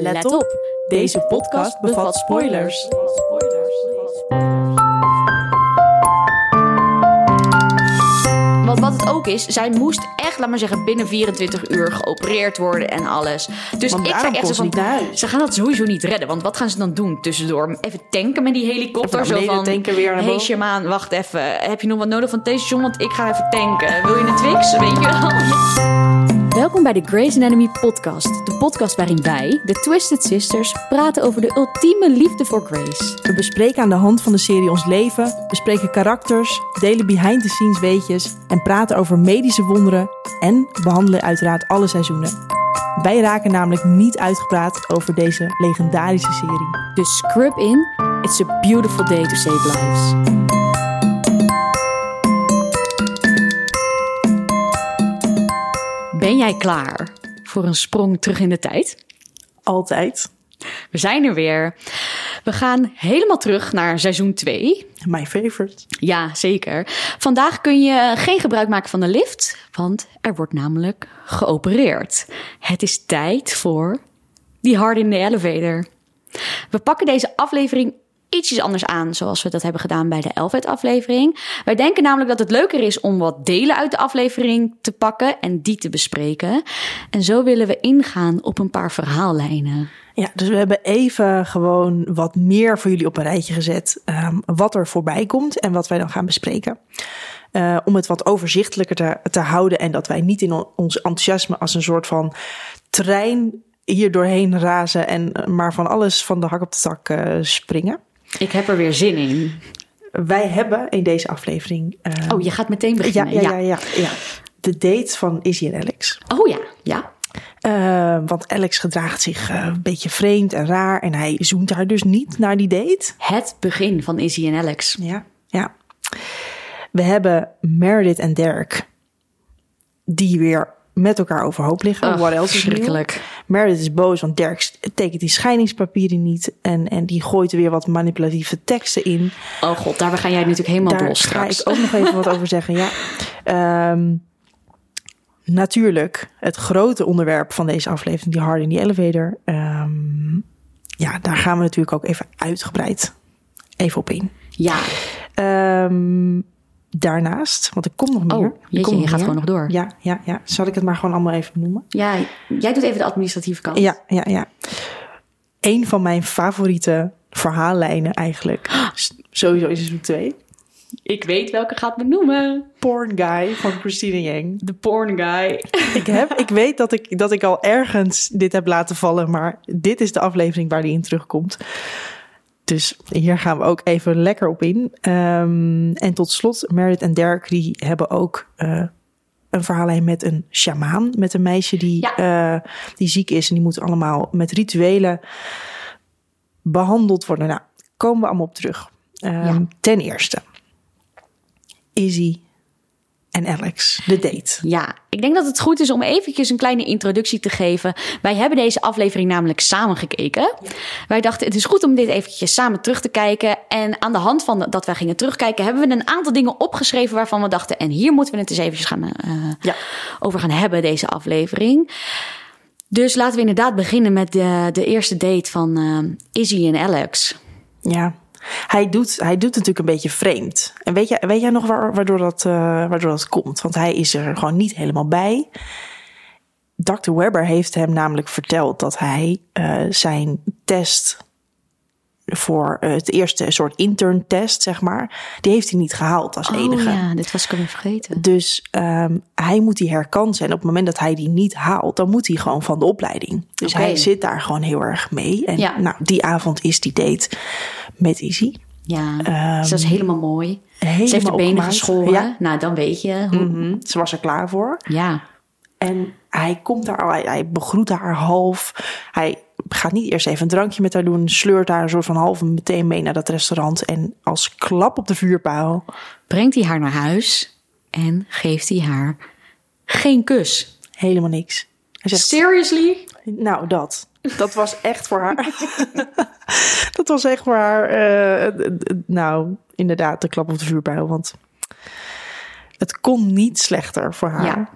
Let op, deze podcast bevat spoilers. Want wat het ook is, zij moest echt, laat maar zeggen, binnen 24 uur geopereerd worden en alles. Dus Want ik zei echt zo van, ze gaan dat sowieso niet redden. Want wat gaan ze dan doen tussendoor? Even tanken met die helikopter. Zo van, tanken, weer naar hey wacht even. Heb je nog wat nodig van deze station? Want ik ga even tanken. Wil je een Twix? Weet je wel? Welkom bij de Grey's Anatomy podcast. De podcast waarin wij, de Twisted Sisters, praten over de ultieme liefde voor Grace. We bespreken aan de hand van de serie ons leven, bespreken karakters, delen behind-the-scenes weetjes en praten over medische wonderen en behandelen uiteraard alle seizoenen. Wij raken namelijk niet uitgepraat over deze legendarische serie. Dus scrub in. It's a beautiful day to save lives. Ben jij klaar voor een sprong terug in de tijd? Altijd. We zijn er weer. We gaan helemaal terug naar seizoen 2. My favorite. Ja, zeker. Vandaag kun je geen gebruik maken van de lift, want er wordt namelijk geopereerd. Het is tijd voor die hard in the elevator. We pakken deze aflevering ietsjes anders aan, zoals we dat hebben gedaan bij de Elvet aflevering. Wij denken namelijk dat het leuker is om wat delen uit de aflevering te pakken en die te bespreken. En zo willen we ingaan op een paar verhaallijnen. Ja, dus we hebben even gewoon wat meer voor jullie op een rijtje gezet. ehm, wat er voorbij komt en wat wij dan gaan bespreken. Eh, om het wat overzichtelijker te, te houden en dat wij niet in on- ons enthousiasme als een soort van trein hier doorheen razen en maar van alles van de hak op de tak eh, springen. Ik heb er weer zin in. Wij hebben in deze aflevering. eh, Oh, je gaat meteen ja, beginnen. ja, ja, ja, ja. De date van Izzy en Alex. Oh ja, ja. Eh, want Alex gedraagt zich eh, een beetje vreemd en raar. En hij zoent haar dus niet naar die date. Het begin van Izzy en Alex. Ja, ja. We hebben Meredith en Derek. Die weer met elkaar overhoop liggen. Ach, What else is verschrikkelijk. Meredith is boos, want Derek tekent die scheidingspapieren niet. En, en die gooit er weer wat manipulatieve teksten in. Oh god, daar ga jij natuurlijk helemaal Daar los ga straks. ik ook nog even wat over zeggen. Ja. Ehm, natuurlijk, het grote onderwerp van deze aflevering, die hard in die elevator. Ehm, ja, daar gaan we natuurlijk ook even uitgebreid even op in. Ja, Ehm, daarnaast, want er komt nog meer. Oh, Er jeetje, je gaat meer. gewoon nog door. Ja, ja, ja. Zal ik het maar gewoon allemaal even benoemen? ja, jij doet even de administratieve kant. Ja, ja, ja. Een van mijn favoriete verhaallijnen eigenlijk. Sowieso is seizoen 2. Ik weet welke gaat benoemen. Porn Guy van Christina Yang. De porn guy. Ik, heb, ik weet dat ik, dat ik al ergens dit heb laten vallen, maar dit is de aflevering waar die in terugkomt. Dus hier gaan we ook even lekker op in. Ehm, en tot slot, Meredith en Derek die hebben ook eh, een verhaallijn met een sjamaan. Met een meisje die, eh, die ziek is. En die moet allemaal met rituelen behandeld worden. Nou, komen we allemaal op terug. Ehm, Ja. Ten eerste, Izzy en Alex, de date. Ja, ik denk dat het goed is om eventjes een kleine introductie te geven. Wij hebben deze aflevering namelijk samen gekeken. Wij dachten, het is goed om dit eventjes samen terug te kijken. En aan de hand van dat wij gingen terugkijken, hebben we een aantal dingen opgeschreven waarvan we dachten, en hier moeten we het eens eventjes gaan, eh, Ja. over gaan hebben, deze aflevering. Dus laten we inderdaad beginnen met de, de eerste date van eh, Izzy en Alex. Ja, hij doet, hij doet natuurlijk een beetje vreemd. En weet, jij weet jij nog waar, waardoor, dat, eh, waardoor dat komt? Want hij is er gewoon niet helemaal bij. Dr. Webber heeft hem namelijk verteld dat hij eh, zijn test voor eh, het eerste soort intern test, zeg maar, die heeft hij niet gehaald als enige. Oh ja, dit was ik alweer vergeten. Dus ehm, hij moet die herkansen. En op het moment dat hij die niet haalt, dan moet hij gewoon van de opleiding. Dus hij zit daar gewoon heel erg mee. En Ja. nou, die avond is die date met Izzy. Ja, dus dat is helemaal mooi. Ze heeft de helemaal benen opgemaakt. geschoren. Ja. Nou, dan weet je. Hoe... Mhm, Ze was er klaar voor. Ja. En hij komt daar, al, hij, hij begroet haar half. Hij gaat niet eerst even een drankje met haar doen. Sleurt haar een soort van half meteen mee naar dat restaurant. En als klap op de vuurpaal. Brengt hij haar naar huis en geeft hij haar geen kus. Helemaal niks. Hij zegt, Seriously? Nou, dat. Dat was echt voor haar. dat was echt voor haar. eh, nou, inderdaad, de klap op de vuurpijl. Want het kon niet slechter voor haar. Ja.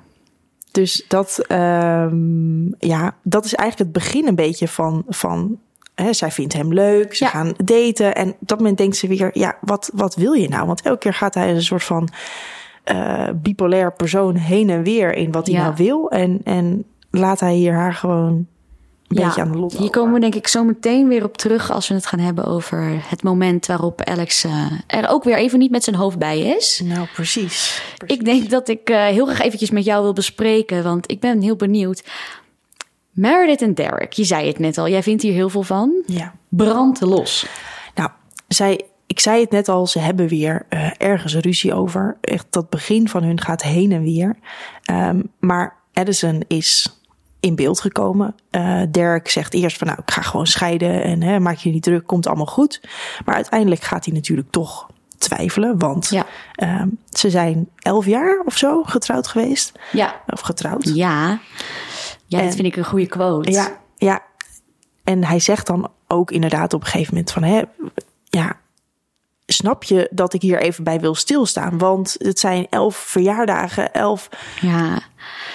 Dus dat, ehm, ja, dat is eigenlijk het begin een beetje van, van hè, zij vindt hem leuk, ze Ja. gaan daten. En op dat moment denkt ze weer, ja, wat, wat wil je nou? Want elke keer gaat hij een soort van eh, bipolair persoon heen en weer in wat hij Ja. nou wil. En, en laat hij hier haar gewoon een beetje aan de lot Hier over. komen we denk ik zo meteen weer op terug als we het gaan hebben over het moment waarop Alex eh, er ook weer even niet met zijn hoofd bij is. Nou, precies. Ik denk dat ik eh, heel graag eventjes met jou wil bespreken, want ik ben heel benieuwd. Meredith en Derek, je zei het net al, jij vindt hier heel veel van. Ja. Brand los. Nou, zij, ik zei het net al, ze hebben weer eh, ergens ruzie over. Echt, dat begin van hun gaat heen en weer. Ehm, maar Addison is in beeld gekomen. Eh Derek zegt eerst van, nou, ik ga gewoon scheiden en hè, maak je niet druk, komt allemaal goed. Maar uiteindelijk gaat hij natuurlijk toch twijfelen, want Ja. ehm, ze zijn elf jaar of zo getrouwd geweest. Ja. Of getrouwd. Ja. Ja, dat vind ik een goede quote. Ja, ja. En hij zegt dan ook inderdaad op een gegeven moment van... Hè, ja, snap je dat ik hier even bij wil stilstaan? Want het zijn elf verjaardagen, elf ja.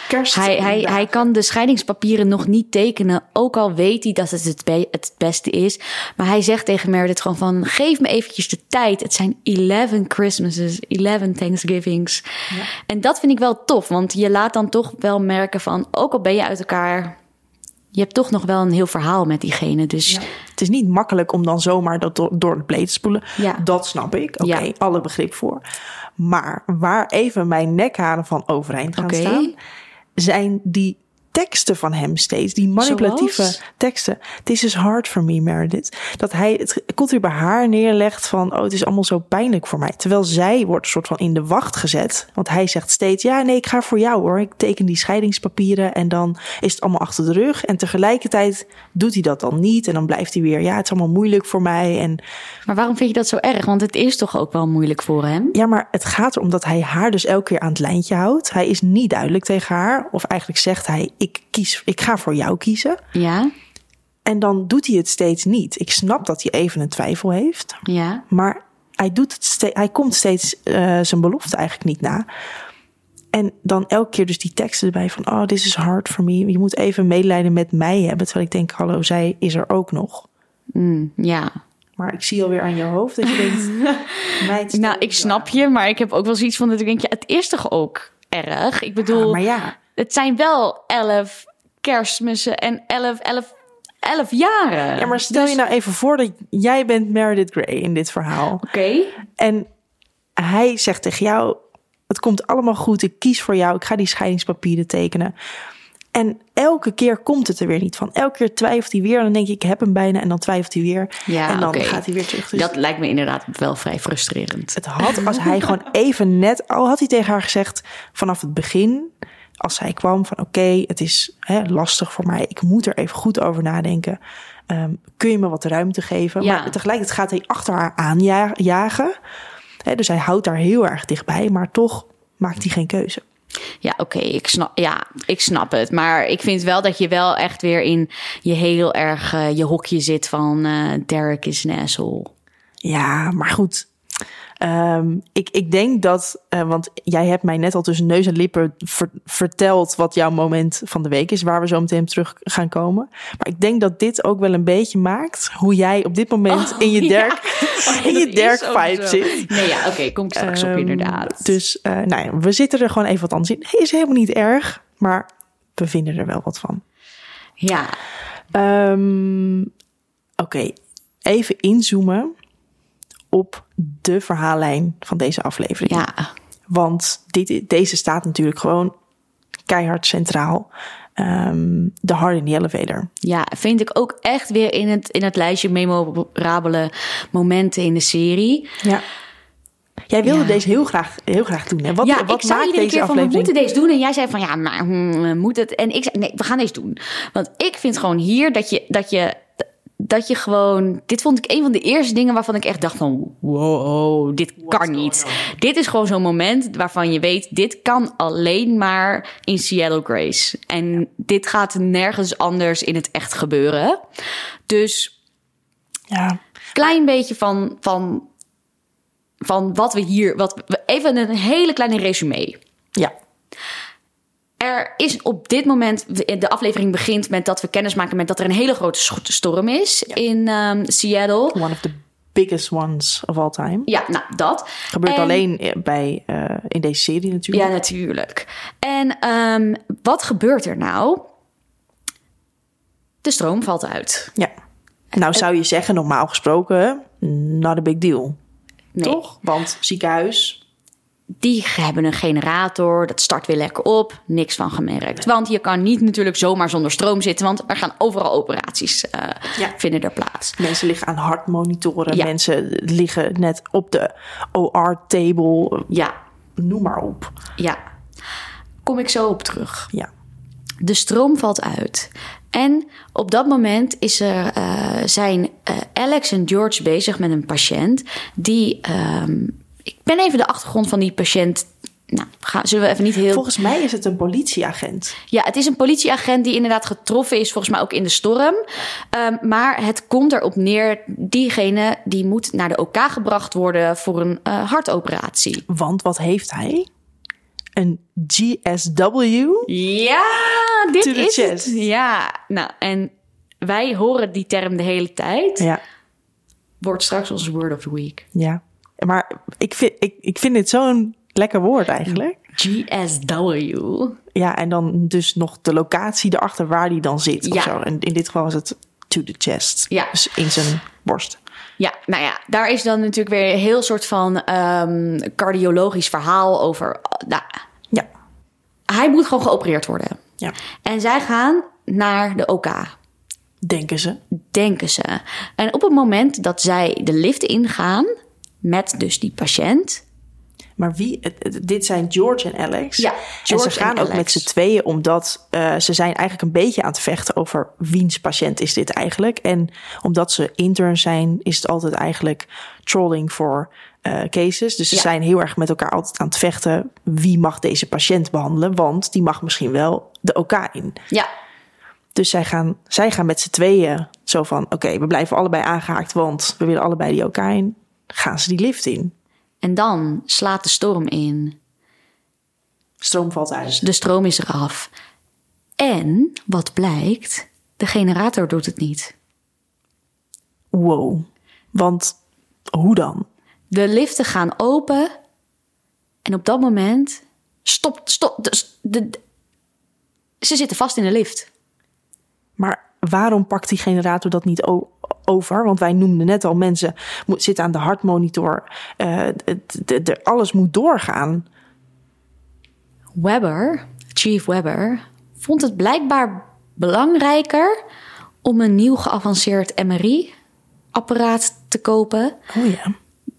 kerst... Hij, hij, hij kan de scheidingspapieren nog niet tekenen, ook al weet hij dat het het, be- het beste is. Maar hij zegt tegen Meredith gewoon van, geef me eventjes de tijd. Het zijn 11 Christmases, 11 Thanksgivings. En dat vind ik wel tof, want je laat dan toch wel merken van, ook al ben je uit elkaar, je hebt toch nog wel een heel verhaal met diegene. Dus Ja. Het is niet makkelijk om dan zomaar dat door, door het pleed te spoelen. Ja. Dat snap ik. Oké, alle begrip voor. Maar waar even mijn nekharen van overeind gaan staan... zijn die teksten van hem steeds. Die manipulatieve Zoals? teksten. This is hard for me, Meredith. Dat hij het continu bij haar neerlegt van... oh, het is allemaal zo pijnlijk voor mij. Terwijl zij wordt een soort van in de wacht gezet. Want hij zegt steeds... ja, nee, ik ga voor jou hoor. Ik teken die scheidingspapieren en dan is het allemaal achter de rug. En tegelijkertijd doet hij dat dan niet. En dan blijft hij weer... ja, het is allemaal moeilijk voor mij. En Maar waarom vind je dat zo erg? Want het is toch ook wel moeilijk voor hem? ja, maar het gaat erom dat hij haar dus elke keer aan het lijntje houdt. Hij is niet duidelijk tegen haar. Of eigenlijk zegt hij, ik, kies, ik ga voor jou kiezen. Ja, En dan doet hij het steeds niet. Ik snap dat hij even een twijfel heeft. ja. Maar hij, doet het hij komt steeds eh, zijn belofte eigenlijk niet na. En dan elke keer dus die teksten erbij van... oh, this is hard for me. Je moet even medelijden met mij hebben. Terwijl ik denk, hallo, zij is er ook nog. Mm, ja. Maar ik zie alweer aan je hoofd dat je denkt... Nou, je ik snap je, maar ik heb ook wel zoiets van dat ik denk, ja, het is toch ook erg? Ik bedoel, Ja, maar ja, het zijn wel elf kerstmissen en elf, elf, elf jaren. Ja, maar stel Dus- je nou even voor dat jij bent Meredith Grey in dit verhaal. Oké. En hij zegt tegen jou, het komt allemaal goed, ik kies voor jou, ik ga die scheidingspapieren tekenen. En elke keer komt het er weer niet van. Elke keer twijfelt hij weer en dan denk je, ik heb hem bijna. En dan twijfelt hij weer. Ja, en dan gaat hij weer terug. Dus Dat lijkt me inderdaad wel vrij frustrerend. het had, als hij gewoon even net, al had hij tegen haar gezegd vanaf het begin, als zij kwam van oké, het is hè, lastig voor mij, ik moet er even goed over nadenken. Ehm, kun je me wat ruimte geven? Ja. Maar tegelijkertijd gaat hij achter haar aanjagen. Hè, dus hij houdt daar heel erg dichtbij, maar toch maakt hij geen keuze. Ja, oké, ik snap, ja, ik snap het. Maar ik vind wel dat je wel echt weer in je heel erg eh, je hokje zit van eh, Derek is een asshole. Ja, maar goed. Ehm, ik, ik denk dat, eh, want jij hebt mij net al tussen neus en lippen ver- verteld wat jouw moment van de week is, waar we zo meteen op terug gaan komen. Maar ik denk dat dit ook wel een beetje maakt hoe jij op dit moment in je derk, in je derk vibe zit. Nee, ja, oké, kom ik straks op Ehm, inderdaad. Dus eh, nou ja, we zitten er gewoon even wat anders in. Hij is helemaal niet erg, maar we vinden er wel wat van. Ja, Ehm, Oké, even inzoomen op de verhaallijn van deze aflevering. ja, Want dit, deze staat natuurlijk gewoon keihard centraal. Ehm, de hard in the elevator. ja, vind ik ook echt weer in het, in het lijstje memorabele momenten in de serie. Ja. Jij wilde Ja. deze heel graag, heel graag doen. Hè? Wat, ja, wat ik zei maakt iedere deze keer van, we moeten deze doen. En jij zei van, ja, maar hmm, moet het? En ik zei, nee, we gaan deze doen. Want ik vind gewoon hier dat je, dat je, dat je gewoon... Dit vond ik een van de eerste dingen waarvan ik echt dacht van... Wow, dit kan niet. Dit is gewoon zo'n moment waarvan je weet... dit kan alleen maar in Cielo Grace. En dit gaat nergens anders in het echt gebeuren. Dus Ja, klein beetje van, van, van wat we hier... Wat we, even een hele kleine resume. ja. Er is op dit moment, de aflevering begint met dat we kennis maken met dat er een hele grote storm is in ehm, Seattle. One of the biggest ones of all time. Ja, nou dat. Gebeurt En- alleen bij, eh, in deze serie natuurlijk. Ja, natuurlijk. En ehm, wat gebeurt er nou? De stroom valt uit. Ja. Nou zou je zeggen, normaal gesproken, not a big deal. Nee. Toch? Want ziekenhuis, Die hebben een generator, dat start weer lekker op, niks van gemerkt. Want je kan niet natuurlijk zomaar zonder stroom zitten, want er gaan overal operaties eh, Ja. vinden er plaats. mensen liggen aan hartmonitoren. Ja. Mensen liggen net op de OR-table. Ja, Noem maar op. ja. Kom ik zo op terug. Ja. De stroom valt uit. En op dat moment is er, eh, zijn eh, Alex en George bezig met een patiënt die. ehm, ik ben even de achtergrond van die patiënt. Nou, ga, zullen we even niet heel. Volgens mij is het een politieagent. Ja, het is een politieagent die inderdaad getroffen is, volgens mij ook in de storm. Ehm, maar het komt erop neer, diegene die moet naar de OK gebracht worden voor een eh, hartoperatie. Want wat heeft hij? Een GSW? Ja, dit is chest. het. Ja, nou, en wij horen die term de hele tijd. Ja. Wordt straks onze word of the week. ja. Maar ik vind, ik, ik vind dit zo'n lekker woord eigenlijk. GSW. Ja, en dan dus nog de locatie erachter waar die dan zit. Ja. Of zo. En in dit geval is het to the chest. Ja. Dus in zijn borst. Ja, nou ja, daar is dan natuurlijk weer een heel soort van ehm, cardiologisch verhaal over. Nou, Ja. hij moet gewoon geopereerd worden. Ja. En zij gaan naar de OK, Denken ze. denken ze. En op het moment dat zij de lift ingaan met dus die patiënt. Maar wie, dit zijn George en Alex. Ja, en George ze gaan en ook Alex. met z'n tweeën, omdat eh, ze zijn eigenlijk een beetje aan het vechten over wiens patiënt is dit eigenlijk. En omdat ze intern zijn, is het altijd eigenlijk trolling voor eh, cases. Dus ze Ja. zijn heel erg met elkaar altijd aan het vechten. Wie mag deze patiënt behandelen? Want die mag misschien wel de OK in. Ja, Dus zij gaan, zij gaan met z'n tweeën zo van: oké, we blijven allebei aangehaakt, want we willen allebei die OK in. Gaan ze die lift in? en dan slaat de storm in. Stroom valt uit. De stroom is eraf. En wat blijkt, de generator doet het niet. Wow. Want hoe dan? De liften gaan open. En op dat moment stopt, stop. De, de- de- ze zitten vast in de lift. Maar waarom pakt die generator dat niet over? Want wij noemden net al mensen mo- zitten aan de hartmonitor. Eh, het- de- alles moet doorgaan. Webber, Chief Webber, vond het blijkbaar belangrijker om een nieuw geavanceerd MRI-apparaat te kopen Oh ja.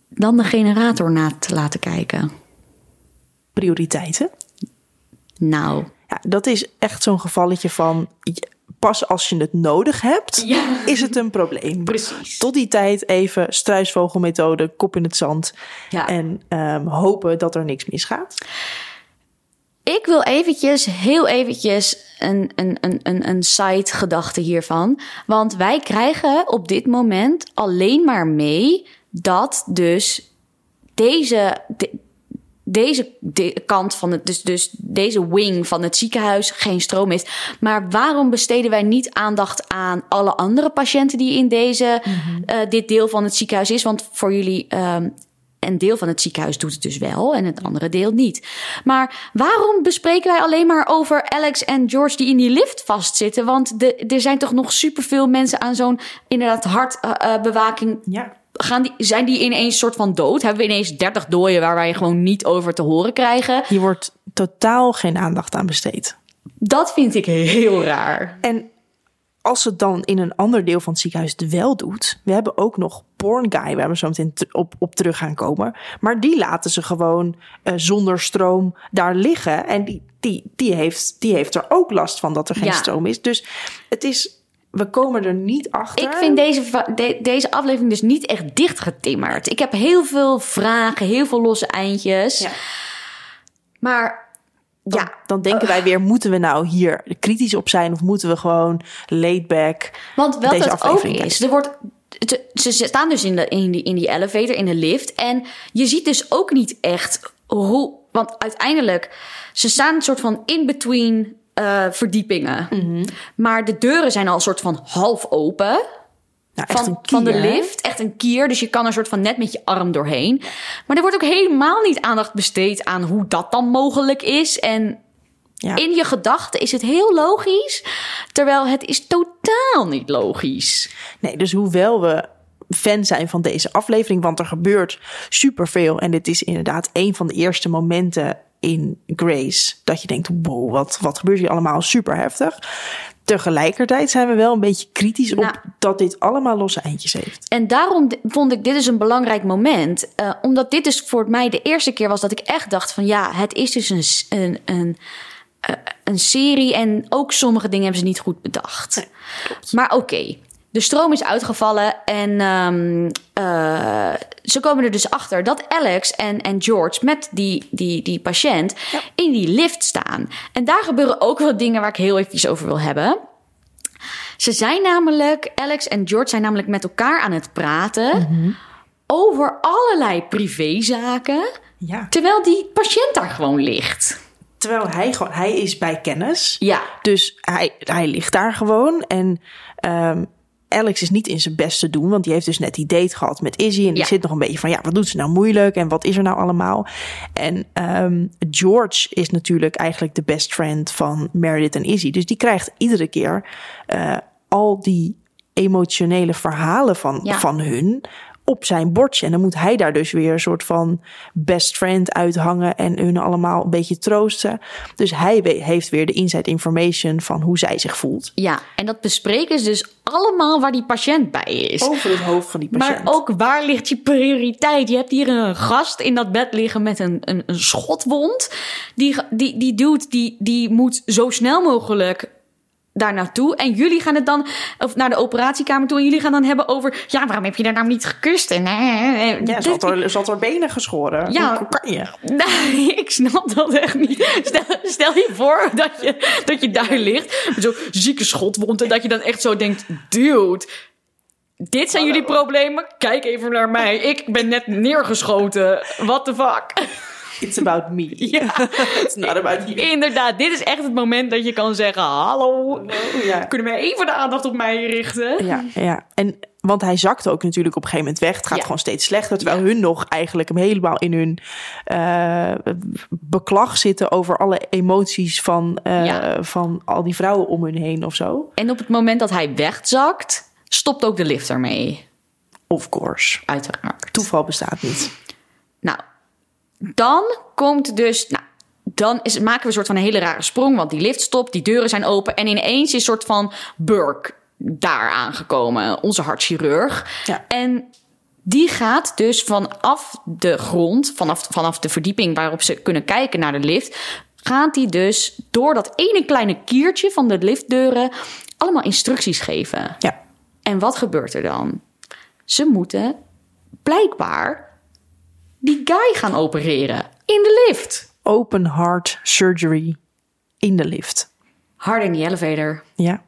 dan de generator na te laten kijken. Prioriteiten. Nou, Ja, dat is echt zo'n gevalletje van pas als je het nodig hebt, Ja. is het een probleem. Precies. Tot die tijd even struisvogelmethode, kop in het zand Ja. en ehm, hopen dat er niks misgaat. Ik wil eventjes, heel eventjes, een, een, een, een, een side gedachte hiervan. Want wij krijgen op dit moment alleen maar mee dat dus deze, de- deze de- kant van het, dus, dus deze wing van het ziekenhuis geen stroom heeft. Maar waarom besteden wij niet aandacht aan alle andere patiënten die in deze, eh, dit deel van het ziekenhuis is? Want voor jullie, ehm, een deel van het ziekenhuis doet het dus wel en het andere deel niet. Maar waarom bespreken wij alleen maar over Alex en George die in die lift vastzitten? Want de, er zijn toch nog superveel mensen aan zo'n inderdaad hartbewaking Ja. Gaan die, zijn die ineens soort van dood? Hebben we ineens 30 dooien waar wij gewoon niet over te horen krijgen? Hier wordt totaal geen aandacht aan besteed. Dat vind ik heel raar. En als het dan in een ander deel van het ziekenhuis het wel doet. We hebben ook nog Porn Guy, waar we zo meteen op, op terug gaan komen. Maar die laten ze gewoon eh, zonder stroom daar liggen. En die, die, die, heeft, die heeft er ook last van dat er geen Ja. stroom is. Dus het is, we komen er niet achter. Ik vind deze, de- deze aflevering dus niet echt dichtgetimmerd. Ik heb heel veel vragen, heel veel losse eindjes. Ja. Maar Dan, ja, dan denken wij weer, moeten we nou hier kritisch op zijn? Of moeten we gewoon laid back Want wel deze dat ook aflevering is, er wordt, ze staan dus in, de, in, die, in die elevator, in de lift. En je ziet dus ook niet echt hoe. Want uiteindelijk, ze staan een soort van in between eh, verdiepingen. Maar de deuren zijn al een soort van half open. Nou, Van, van de lift. Echt een kier. Dus je kan er soort van net met je arm doorheen. Maar er wordt ook helemaal niet aandacht besteed aan hoe dat dan mogelijk is. En Ja. in je gedachten is het heel logisch. Terwijl het is totaal niet logisch. Nee, dus hoewel we fan zijn van deze aflevering, want er gebeurt superveel. En dit is inderdaad een van de eerste momenten in Grace dat je denkt, wow, wat, wat gebeurt hier allemaal? Super heftig. Tegelijkertijd zijn we wel een beetje kritisch Nou. op dat dit allemaal losse eindjes heeft. En daarom vond ik dit is een belangrijk moment. eh, omdat dit dus voor mij de eerste keer was dat ik echt dacht van ja, het is dus een, een, een, eh, een serie en ook sommige dingen hebben ze niet goed bedacht. maar oké, de stroom is uitgevallen en ehm, eh, ze komen er dus achter dat Alex en, en George met die, die, die patiënt in die lift staan. En daar gebeuren ook wel dingen waar ik heel even over wil hebben. Ze zijn namelijk, Alex en George zijn namelijk met elkaar aan het praten over allerlei privézaken, Ja. terwijl die patiënt daar gewoon ligt. Terwijl hij gewoon, hij is bij kennis. Ja, Dus hij, hij ligt daar gewoon. En ehm, Alex is niet in zijn best te doen. Want die heeft dus net die date gehad met Izzy. En die Ja. zit nog een beetje van, ja, wat doet ze nou moeilijk? En wat is er nou allemaal? En ehm, George is natuurlijk eigenlijk de best friend van Meredith en Izzy. Dus die krijgt iedere keer eh, al die emotionele verhalen van, Ja. van hun op zijn bordje. En dan moet hij daar dus weer een soort van best friend uithangen en hun allemaal een beetje troosten. Dus hij heeft weer de inside information van hoe zij zich voelt. ja. En dat bespreken ze dus allemaal waar die patiënt bij is. Over het hoofd van die patiënt. Maar ook waar ligt je prioriteit? Je hebt hier een gast in dat bed liggen met een, een, een schotwond. Die, die, die dude die, die moet zo snel mogelijk daar naartoe. En jullie gaan het dan, of naar de operatiekamer toe. En jullie gaan dan hebben over, ja, waarom heb je daar nou niet gekust? En, eh, eh, ja, ze had, dit- er, had er benen geschoren. Ja. Hoe kan je? Nee, ik snap dat echt niet. Stel, stel je voor dat je, dat je daar ligt met zo'n zieke schotwond en dat je dan echt zo denkt, dude, dit zijn jullie problemen? Kijk even naar mij. Ik ben net neergeschoten. What the fuck? It's about me. Ja, It's not about you. inderdaad. Dit is echt het moment dat je kan zeggen, hallo, ja. kunnen wij even de aandacht op mij richten? Ja, ja. En want hij zakte ook natuurlijk op een gegeven moment weg. Het gaat Ja. gewoon steeds slechter. Terwijl hun nog eigenlijk hem helemaal in hun eh, beklag zitten over alle emoties van, eh, van al die vrouwen om hun heen of zo. En op het moment dat hij wegzakt, stopt ook de lift ermee. Of course. Uiteraard. Toeval bestaat niet. Nou, dan komt dus. Nou, dan is, maken we een soort van een hele rare sprong. Want die lift stopt, die deuren zijn open. En ineens is een soort van Burke daar aangekomen. Onze hartchirurg. Ja. En die gaat dus vanaf de grond, vanaf, vanaf de verdieping waarop ze kunnen kijken naar de lift. Gaat hij dus door dat ene kleine kiertje van de liftdeuren allemaal instructies geven. Ja. En wat gebeurt er dan? Ze moeten blijkbaar die guy gaan opereren in de lift. Open heart surgery in de lift. Hard in the elevator. Ja,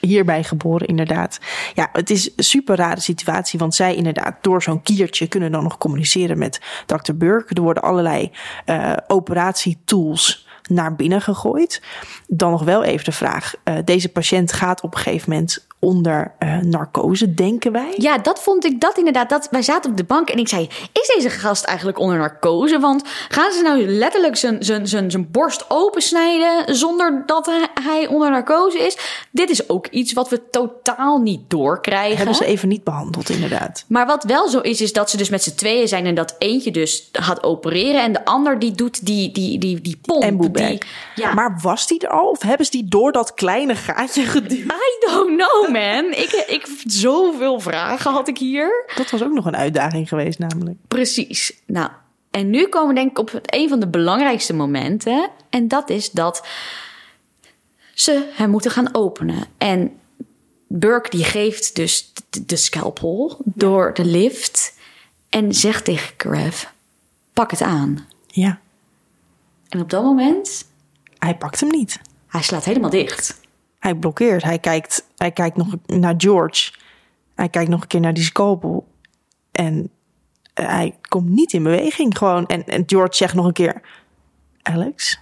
hierbij geboren inderdaad. Ja, het is een super rare situatie, want zij inderdaad door zo'n kiertje kunnen dan nog communiceren met Dr. Burke. Er worden allerlei eh operatietools naar binnen gegooid. Dan nog wel even de vraag, eh, deze patiënt gaat op een gegeven moment onder eh, narcose, denken wij? Ja, dat vond ik dat inderdaad. Dat, wij zaten op de bank en ik zei: Is deze gast eigenlijk onder narcose? Want gaan ze nou letterlijk zijn, zijn, zijn, zijn borst opensnijden zonder dat hij, onder narcose is? Dit is ook iets wat we totaal niet doorkrijgen. Hebben ze even niet behandeld, inderdaad. Maar wat wel zo is, is dat ze dus met z'n tweeën zijn en dat eentje dus gaat opereren en de ander die doet die, die, die, die pomp. En boebek. ja. Maar was die er al? Of hebben ze die door dat kleine gaatje geduwd? I don't know, man. Ik, ik, zoveel vragen had ik hier. Dat was ook nog een uitdaging geweest, namelijk. Precies. Nou, en nu komen we denk ik op het, een van de belangrijkste momenten. En dat is dat ze hem moeten gaan openen. En Burke die geeft dus de, de scalpel door de lift. En zegt tegen Karev, pak het aan. Ja, En op dat moment, hij pakt hem niet. hij slaat helemaal dicht. Hij blokkeert. Hij kijkt, hij kijkt nog naar George. Hij kijkt nog een keer naar die scalpel. En eh, hij komt niet in beweging gewoon. En, en George zegt nog een keer, Alex,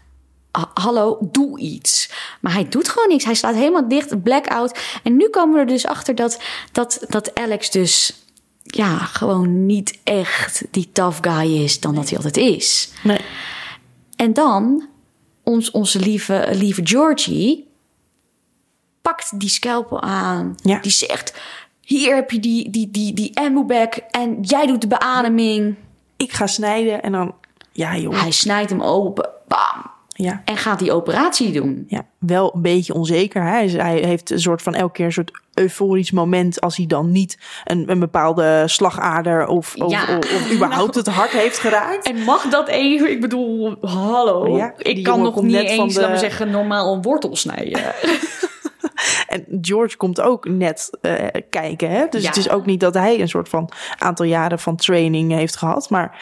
Ah, hallo, doe iets. Maar hij doet gewoon niks. Hij slaat helemaal dicht, blackout. En nu komen we er dus achter dat, dat, dat Alex dus ja, gewoon niet echt die tough guy is dan dat hij altijd is. nee. En dan, ons, onze lieve, lieve Georgie pakt die scalpel aan. Ja. Die zegt, hier heb je die, die, die, die en jij doet de beademing. ik ga snijden en dan, ja joh, Hij snijdt hem open, bam, ja. en gaat die operatie doen. Ja, wel een beetje onzeker. Hij, is- hij heeft een soort van elke keer een soort euforisch moment als hij dan niet een, een bepaalde slagader of, of, Ja. of, of überhaupt het hart heeft geraakt. En mag dat even? Ik bedoel, hallo. Ja, ik kan nog niet eens, de- laten we zeggen, normaal een wortel snijden. En George komt ook net eh, kijken. Hè? Dus Ja. het is ook niet dat hij een soort van aantal jaren van training heeft gehad. Maar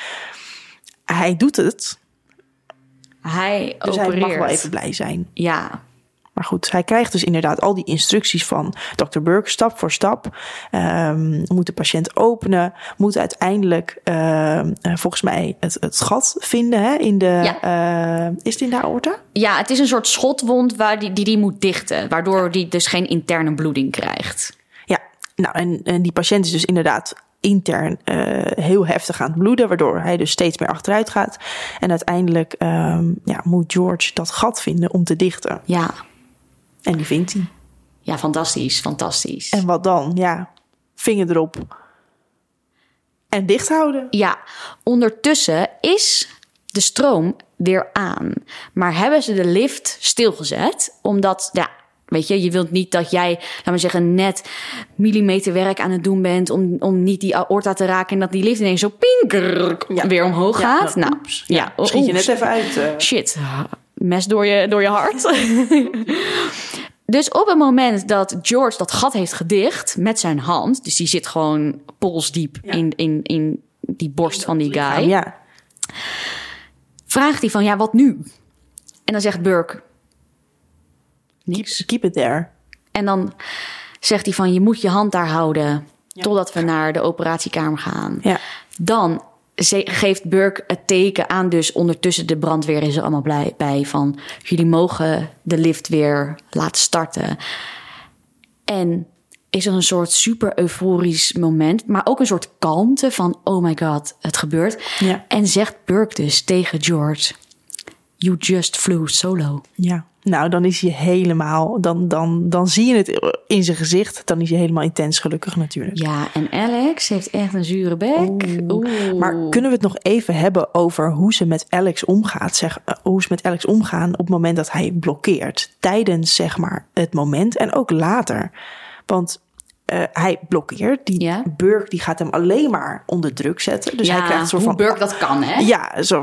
hij doet het. Hij Dus opereert. hij mag wel even blij zijn. Ja, Maar goed, hij krijgt dus inderdaad al die instructies van Dr. Burke, stap voor stap. Ehm, moet de patiënt openen, moet uiteindelijk ehm, eh, volgens mij het, het gat vinden hè, in de. eh, is het in de aorta? ja, het is een soort schotwond waar die, die die moet dichten. Waardoor die dus geen interne bloeding krijgt. Ja, nou en, en die patiënt is dus inderdaad intern eh, heel heftig aan het bloeden, waardoor hij dus steeds meer achteruit gaat. En uiteindelijk ehm, ja, moet George dat gat vinden om te dichten. Ja, En die vindt hij. ja fantastisch, fantastisch. En wat dan? Ja, vinger erop. En dicht houden. Ja, ondertussen is de stroom weer aan. Maar hebben ze de lift stilgezet? Omdat, ja, weet je, je wilt niet dat jij, laten we zeggen, net millimeterwerk aan het doen bent om, om niet die aorta te raken en dat die lift ineens zo pinker Ja. weer omhoog Ja, gaat. nou, oeps. ja, Schiet je net even uit. eh. Shit, mes door je, door je hart. dus op het moment dat George dat gat heeft gedicht met zijn hand, dus die zit gewoon polsdiep Ja. in, in, in die borst van die guy, Ja, vraagt hij van ja, wat nu? En dan zegt Burke keep, niks. keep it there. En dan zegt hij van je moet je hand daar houden totdat we naar de operatiekamer gaan. Ja. Dan geeft Burke het teken aan, dus ondertussen de brandweer is er allemaal blij bij van jullie mogen de lift weer laten starten. En is er een soort super euforisch moment, maar ook een soort kalmte van oh my god, het gebeurt. Ja. En zegt Burke dus tegen George, you just flew solo. Ja, nou dan is hij helemaal, dan, dan, dan zie je het in zijn gezicht. Dan is hij helemaal intens gelukkig natuurlijk. Ja, en Alex heeft echt een zure bek. Oeh. Maar kunnen we het nog even hebben over hoe ze met Alex omgaat? Zeg, eh, hoe ze met Alex omgaan op het moment dat hij blokkeert. Tijdens zeg maar het moment en ook later. Want eh, hij blokkeert. Die Ja. Burke die gaat hem alleen maar onder druk zetten. Dus hij krijgt een soort hoe van Burke dat kan, hè? Ja, zo,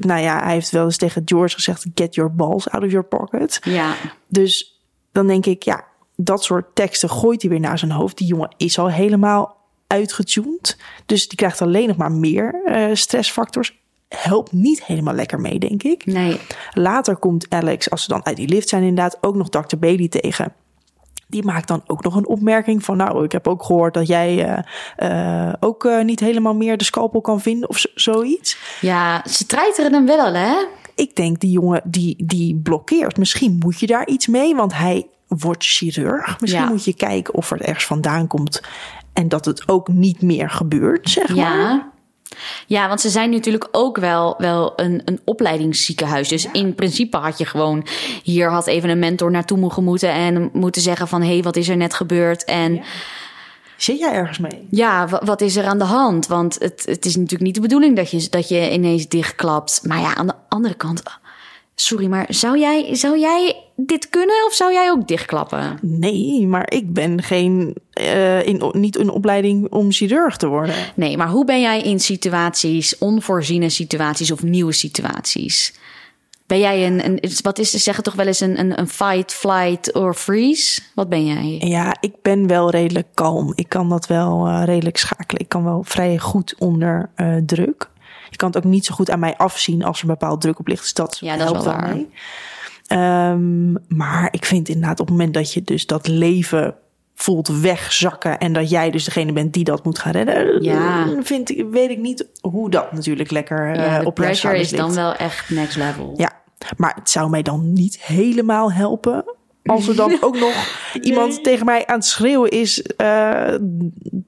nou ja, hij heeft wel eens tegen George gezegd: get your balls out of your pocket. Ja. Dus dan denk ik, ja, dat soort teksten gooit hij weer naar zijn hoofd. Die jongen is al helemaal uitgetuned. Dus die krijgt alleen nog maar meer eh, stressfactors. Helpt niet helemaal lekker mee, denk ik. Nee. Later komt Alex, als ze dan uit die lift zijn, inderdaad ook nog Dr. Bailey tegen. Die maakt dan ook nog een opmerking van, nou, ik heb ook gehoord dat jij eh, eh, ook eh, niet helemaal meer de scalpel kan vinden of zo- zoiets. Ja, ze treiteren hem wel, hè? Ik denk, die jongen die, die blokkeert. Misschien moet je daar iets mee, want hij wordt chirurg. Misschien Ja. moet je kijken of er ergens vandaan komt. En dat het ook niet meer gebeurt, zeg maar. Ja. Ja, want ze zijn natuurlijk ook wel, wel een, een opleidingsziekenhuis. Dus in principe had je gewoon... Hier had even een mentor naartoe mogen moeten... en moeten zeggen van... hé, hey, wat is er net gebeurd? En ja, Zit jij ergens mee? wa- wat is er aan de hand? Want het, het is natuurlijk niet de bedoeling... dat je, dat je ineens dichtklapt. Maar ja, aan de andere kant... Sorry, maar zou jij, zou jij dit kunnen of zou jij ook dichtklappen? Nee, maar ik ben geen, eh, in, niet een opleiding om chirurg te worden. Nee, maar hoe ben jij in situaties, onvoorziene situaties of nieuwe situaties? Ben jij een, een wat is, ze zeggen toch wel eens een, een, een fight, flight or freeze? Wat ben jij? Ja, ik ben wel redelijk kalm. Ik kan dat wel eh, redelijk schakelen. Ik kan wel vrij goed onder eh, druk. Je kan het ook niet zo goed aan mij afzien als er bepaald druk op ligt. Dus dat, Ja, dat helpt wel mee. Ehm, maar ik vind inderdaad op het moment dat je dus dat leven voelt wegzakken en dat jij dus degene bent die dat moet gaan redden. Ja. Vind ik, weet ik niet hoe dat natuurlijk lekker eh, Ja, de op pressure is dan wel echt next level. Ja, maar het zou mij dan niet helemaal helpen als er dan ook nog iemand tegen mij aan het schreeuwen is eh,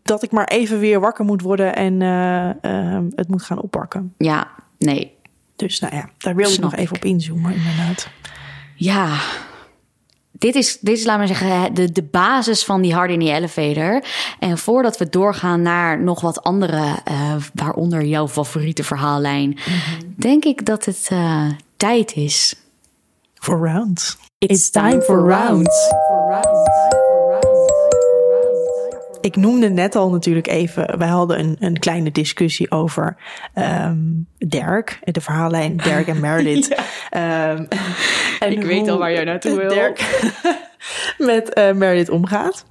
dat ik maar even weer wakker moet worden en eh, eh, het moet gaan oppakken. Ja, nee. Dus nou ja, daar wil ik nog even op inzoomen inderdaad. Ja, dit is, dit is, laat maar zeggen, de, de basis van die hard in the elevator. En voordat we doorgaan naar nog wat andere, eh, waaronder jouw favoriete verhaallijn, denk ik dat het tijd is. For rounds. It's time for rounds. Ik noemde net al natuurlijk even, wij hadden een, een kleine discussie over ehm Dirk, de verhaallijn Dirk en Meredith. Ehm, en Ik weet al waar jij naartoe wil. Dirk met eh, Meredith omgaat.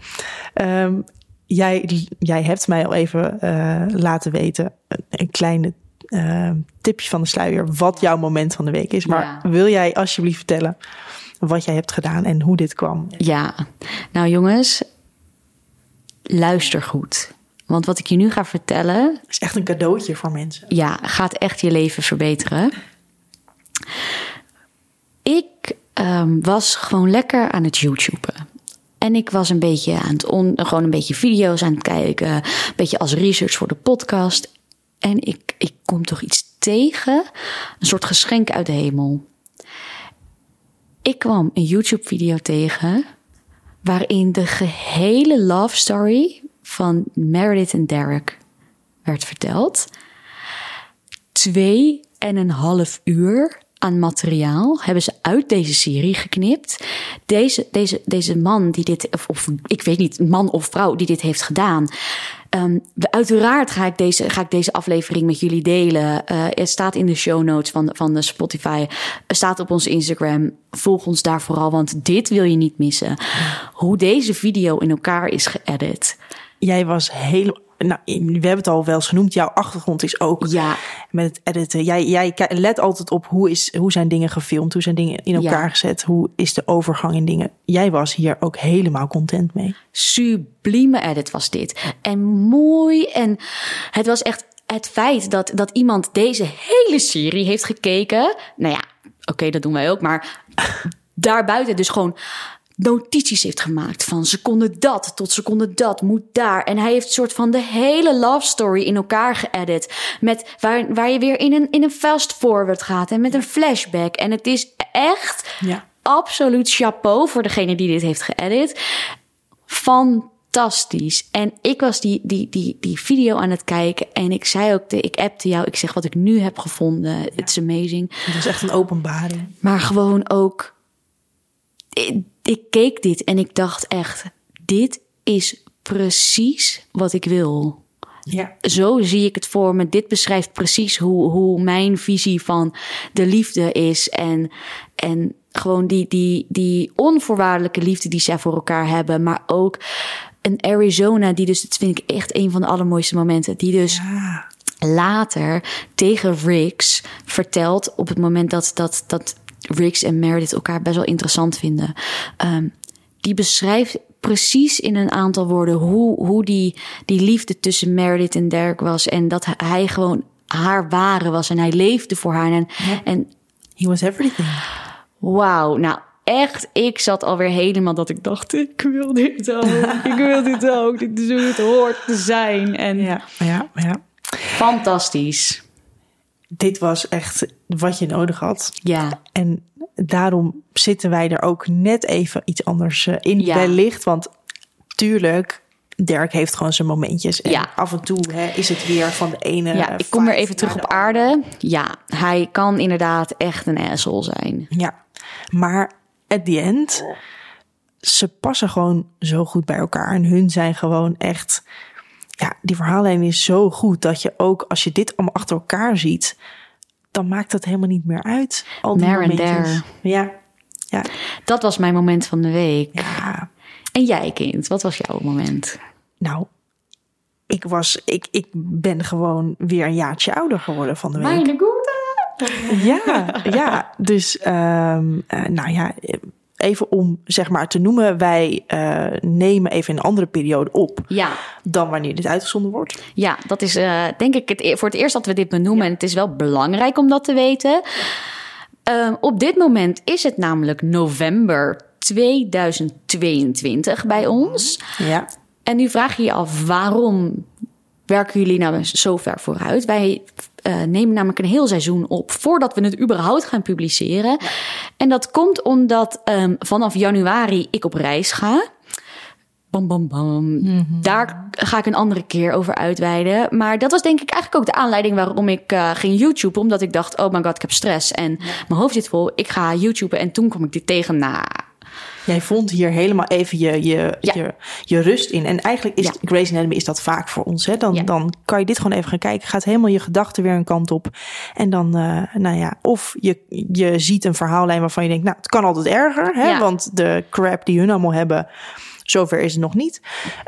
Ehm, jij, jij hebt mij al even eh, laten weten, een, een kleine ehm, tipje van de sluier, wat jouw moment van de week is. Maar Ja. wil jij alsjeblieft vertellen wat jij hebt gedaan en hoe dit kwam? Ja, nou jongens, luister goed. Want wat ik je nu ga vertellen, is echt een cadeautje voor mensen. ja, gaat echt je leven verbeteren. Ik ehm, was gewoon lekker aan het YouTuben. En ik was een beetje aan het on, gewoon een beetje video's aan het kijken, een beetje als research voor de podcast. En ik, ik kom toch iets tegen, een soort geschenk uit de hemel. Ik kwam een YouTube-video tegen waarin de gehele love story van Meredith en Derek werd verteld twee en een half uur aan materiaal hebben ze uit deze serie geknipt. Deze, deze, deze man die dit, of, of ik weet niet, man of vrouw die dit heeft gedaan. We- uiteraard ga ik, deze, ga ik deze aflevering met jullie delen. Eh, het staat in de show notes van, van de Spotify. Het staat op ons Instagram. Volg ons daar vooral, want dit wil je niet missen. Hoe deze video in elkaar is geëdit. Jij was helemaal. Nou, we hebben het al wel eens genoemd. Jouw achtergrond is ook Ja, met het editen. Jij, jij let altijd op hoe, is, hoe zijn dingen gefilmd, hoe zijn dingen in elkaar Ja. gezet, hoe is de overgang in dingen. Jij was hier ook helemaal content mee. sublieme edit was dit. En mooi. En het was echt het feit dat, dat iemand deze hele serie heeft gekeken. Nou ja, oké, dat doen wij ook. Maar daarbuiten dus gewoon notities heeft gemaakt van seconde dat tot seconde dat moet daar. En hij heeft soort van de hele love story in elkaar geëdit. Met waar, waar je weer in een, in een fast forward gaat en met een flashback. En het is echt Ja. absoluut chapeau voor degene die dit heeft geëdit. Fantastisch. En ik was die, die, die, die video aan het kijken en ik zei ook, de, ik appte jou, ik zeg wat ik nu heb gevonden. It's amazing. Het was echt een openbaring. Maar gewoon ook, ik, keek dit en ik dacht echt, dit is precies wat ik wil Ja. zo zie ik het voor me. Dit beschrijft precies hoe, hoe mijn visie van de liefde is. En, en gewoon die, die, die onvoorwaardelijke liefde die zij voor elkaar hebben. Maar ook een Arizona, die dus, dat vind ik echt een van de allermooiste momenten. Die dus later tegen Riggs vertelt op het moment dat, dat, dat Riggs en Meredith elkaar best wel interessant vinden. Ehm, die beschrijft precies in een aantal woorden hoe, hoe die, die liefde tussen Meredith en Derek was. En dat hij gewoon haar ware was en hij leefde voor haar. En, en he was everything. wauw, nou echt, ik zat alweer helemaal dat ik dacht, ik wil dit ook, ik wil dit ook. Dit is hoe het hoort te zijn. En Ja, ja, ja. fantastisch. Dit was echt wat je nodig had. Ja. En daarom zitten wij er ook net even iets anders eh, in Ja. wellicht. Want tuurlijk, Dirk heeft gewoon zijn momentjes. En Ja. af en toe hè, is het weer van de ene. Ja, ik kom weer even terug op de aarde. Ja, hij kan inderdaad echt een asshole zijn. Ja, maar at the end, ze passen gewoon zo goed bij elkaar. En hun zijn gewoon echt, ja, die verhaallijn is zo goed dat je ook, als je dit allemaal achter elkaar ziet, dan maakt het helemaal niet meer uit. Al die There and there. Ja, ja, Dat was mijn moment van de week. ja. En jij, kind, wat was jouw moment? Nou, ik was, ik, ik ben gewoon weer een jaartje ouder geworden van de week. goede. Ja, ja. Dus, ehm, eh, nou ja, even om zeg maar te noemen, wij uh, nemen even een andere periode op Ja, dan wanneer dit uitgezonden wordt. ja dat is uh, denk ik het, e- voor het eerst dat we dit benoemen. En het is wel belangrijk om dat te weten. Uh, op dit moment is het namelijk november 2022 bij ons. Ja. En nu vraag je je af waarom werken jullie nou zo ver vooruit? Wij uh, nemen namelijk een heel seizoen op voordat we het überhaupt gaan publiceren. Ja. En dat komt omdat um, vanaf januari ik op reis ga. Bam, bam, bam. Mm-hmm. Daar ga ik een andere keer over uitweiden. Maar dat was denk ik eigenlijk ook de aanleiding waarom ik uh, ging YouTube. Omdat ik dacht, oh my god, ik heb stress. En ja. mijn hoofd zit vol. Ik ga YouTuben. En toen kwam ik dit tegen na Jij vond hier helemaal even je, je, ja. je, je rust in. En eigenlijk is ja. Grey's Anatomy is dat vaak voor ons. Hè? Dan, ja. dan kan je dit gewoon even gaan kijken. Gaat helemaal je gedachten weer een kant op. En dan, uh, nou ja, of je, je ziet een verhaallijn waarvan je denkt, nou, het kan altijd erger. Hè? Want de crap die hun allemaal hebben, zover is het nog niet.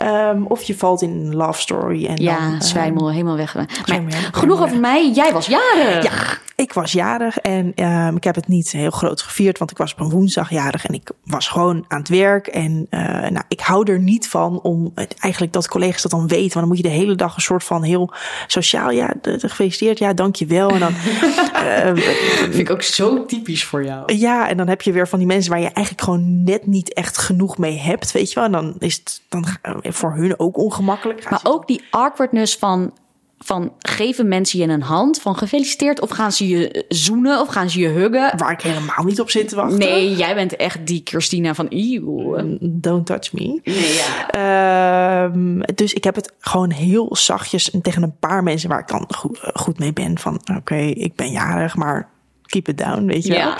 Um, of je valt in een love story. En ja, dan, zwijmel uh, helemaal weg. Maar, genoeg over mij. Jij was jarig. Ja, ik was jarig en um, ik heb het niet heel groot gevierd, want ik was op een woensdag jarig en ik was gewoon aan het werk. En uh, nou, ik hou er niet van om het, eigenlijk dat collega's dat dan weten. Want dan moet je de hele dag een soort van heel sociaal, ja, de, de gefeliciteerd, ja, dankjewel. En dan uh, vind ik ook zo typisch voor jou. Ja, en dan heb je weer van die mensen waar je eigenlijk gewoon net niet echt genoeg mee hebt, weet je wel. En dan is het dan voor hun ook ongemakkelijk. Maar ook die awkwardness van van geven mensen je een hand van gefeliciteerd of gaan ze je zoenen of gaan ze je huggen? Waar ik helemaal niet op zit te wachten. Nee, jij bent echt die Christina van eeuw. Don't touch me. Nee, ja. Um, dus ik heb het gewoon heel zachtjes tegen een paar mensen waar ik dan goed, goed mee ben van oké, okay, ik ben jarig, maar keep it down, weet je wel.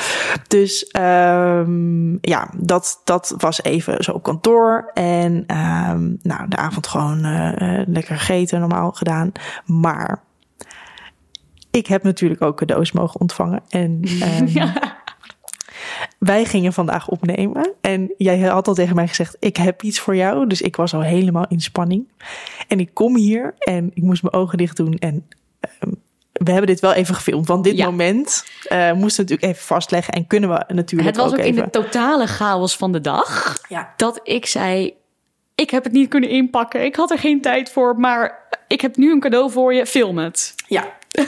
Dus um, ja, dat, dat was even zo op kantoor. En um, nou, de avond gewoon uh, uh, lekker gegeten, normaal gedaan. Maar ik heb natuurlijk ook cadeaus mogen ontvangen. En um, ja. wij gingen vandaag opnemen. En jij had al tegen mij gezegd, ik heb iets voor jou. Dus ik was al helemaal in spanning. En ik kom hier en ik moest mijn ogen dicht doen en we hebben dit wel even gefilmd. Want dit ja. moment uh, moesten we natuurlijk even vastleggen. En kunnen we natuurlijk Het was ook, ook in de totale chaos van de dag. Ja. Dat ik zei, ik heb het niet kunnen inpakken. Ik had er geen tijd voor. Maar ik heb nu een cadeau voor je. Film het. Ja. Oké,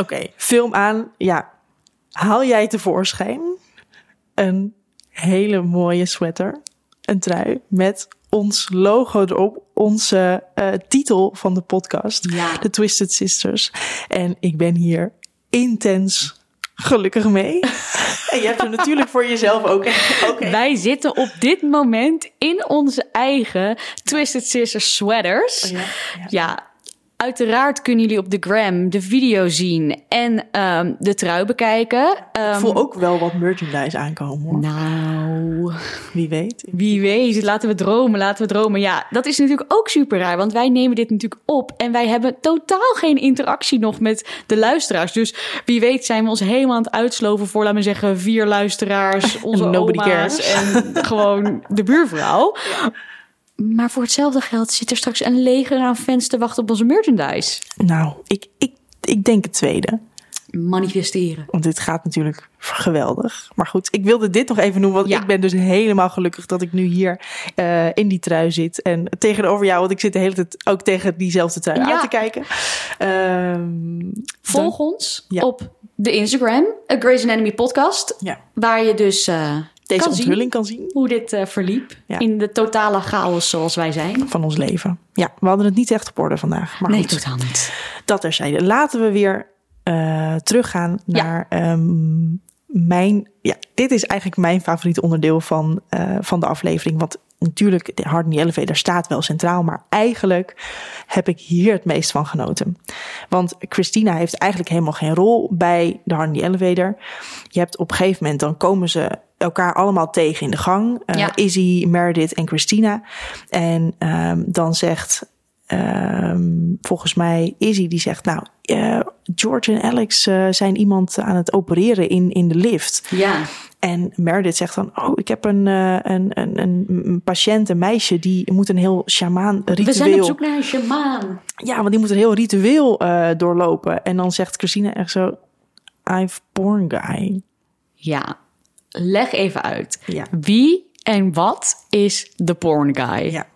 okay, film aan. Ja. Haal jij tevoorschijn een hele mooie sweater. Een trui met ons logo erop, onze uh, titel van de podcast, ja. The Twisted Sisters. En ik ben hier intens gelukkig mee. en je hebt er natuurlijk voor jezelf ook. Okay. Wij zitten op dit moment in onze eigen Twisted Sisters sweaters. Oh ja, ja. ja. Uiteraard kunnen jullie op de gram de video zien en um, de trui bekijken. Um, ik voel ook wel wat merchandise aankomen hoor. Nou, wie weet. Wie weet. Laten we dromen, laten we dromen. Ja, dat is natuurlijk ook super raar, want wij nemen dit natuurlijk op en wij hebben totaal geen interactie nog met de luisteraars. Dus wie weet zijn we ons helemaal aan het uitsloven voor, laten we zeggen, vier luisteraars, onze Nobody oma's cares. en gewoon de buurvrouw. Maar voor hetzelfde geld zit er straks een leger aan fans te wachten op onze merchandise. Nou, ik, ik, ik denk het tweede. Manifesteren. Want dit gaat natuurlijk geweldig. Maar goed, ik wilde dit nog even noemen. Want ja. ik ben dus helemaal gelukkig dat ik nu hier uh, in die trui zit. En tegenover jou, want ik zit de hele tijd ook tegen diezelfde trui ja. aan te kijken. Um, Volg dan, ons ja. op de Instagram, A Grey's Anatomy podcast. Waar je dus... Uh, deze kan onthulling zien kan zien. Hoe dit uh, verliep. Ja. In de totale chaos zoals wij zijn. Van ons leven. Ja, we hadden het niet echt op orde vandaag. Maar nee, goed, totaal niet. Dat er zijn. Laten we weer uh, teruggaan naar ja. um, mijn... Ja, dit is eigenlijk mijn favoriete onderdeel van, uh, van de aflevering. Want natuurlijk, de Hard in the Elevator staat wel centraal. Maar eigenlijk heb ik hier het meest van genoten. Want Christina heeft eigenlijk helemaal geen rol bij de Hard in the Elevator. Je hebt op een gegeven moment, dan komen ze elkaar allemaal tegen in de gang. Uh, ja. Izzy, Meredith en Christina. En um, dan zegt um, volgens mij Izzy, die zegt... nou, uh, George en Alex uh, zijn iemand aan het opereren in, in de lift. Ja. En Meredith zegt dan, oh, ik heb een, een, een, een patiënt, een meisje... die moet een heel shamaan ritueel... We zijn op zoek naar een shamaan. Ja, want die moet een heel ritueel doorlopen. En dan zegt Christina echt zo... I've born guy. Ja, leg even uit. Ja. Wie en wat is de porn guy? Ja.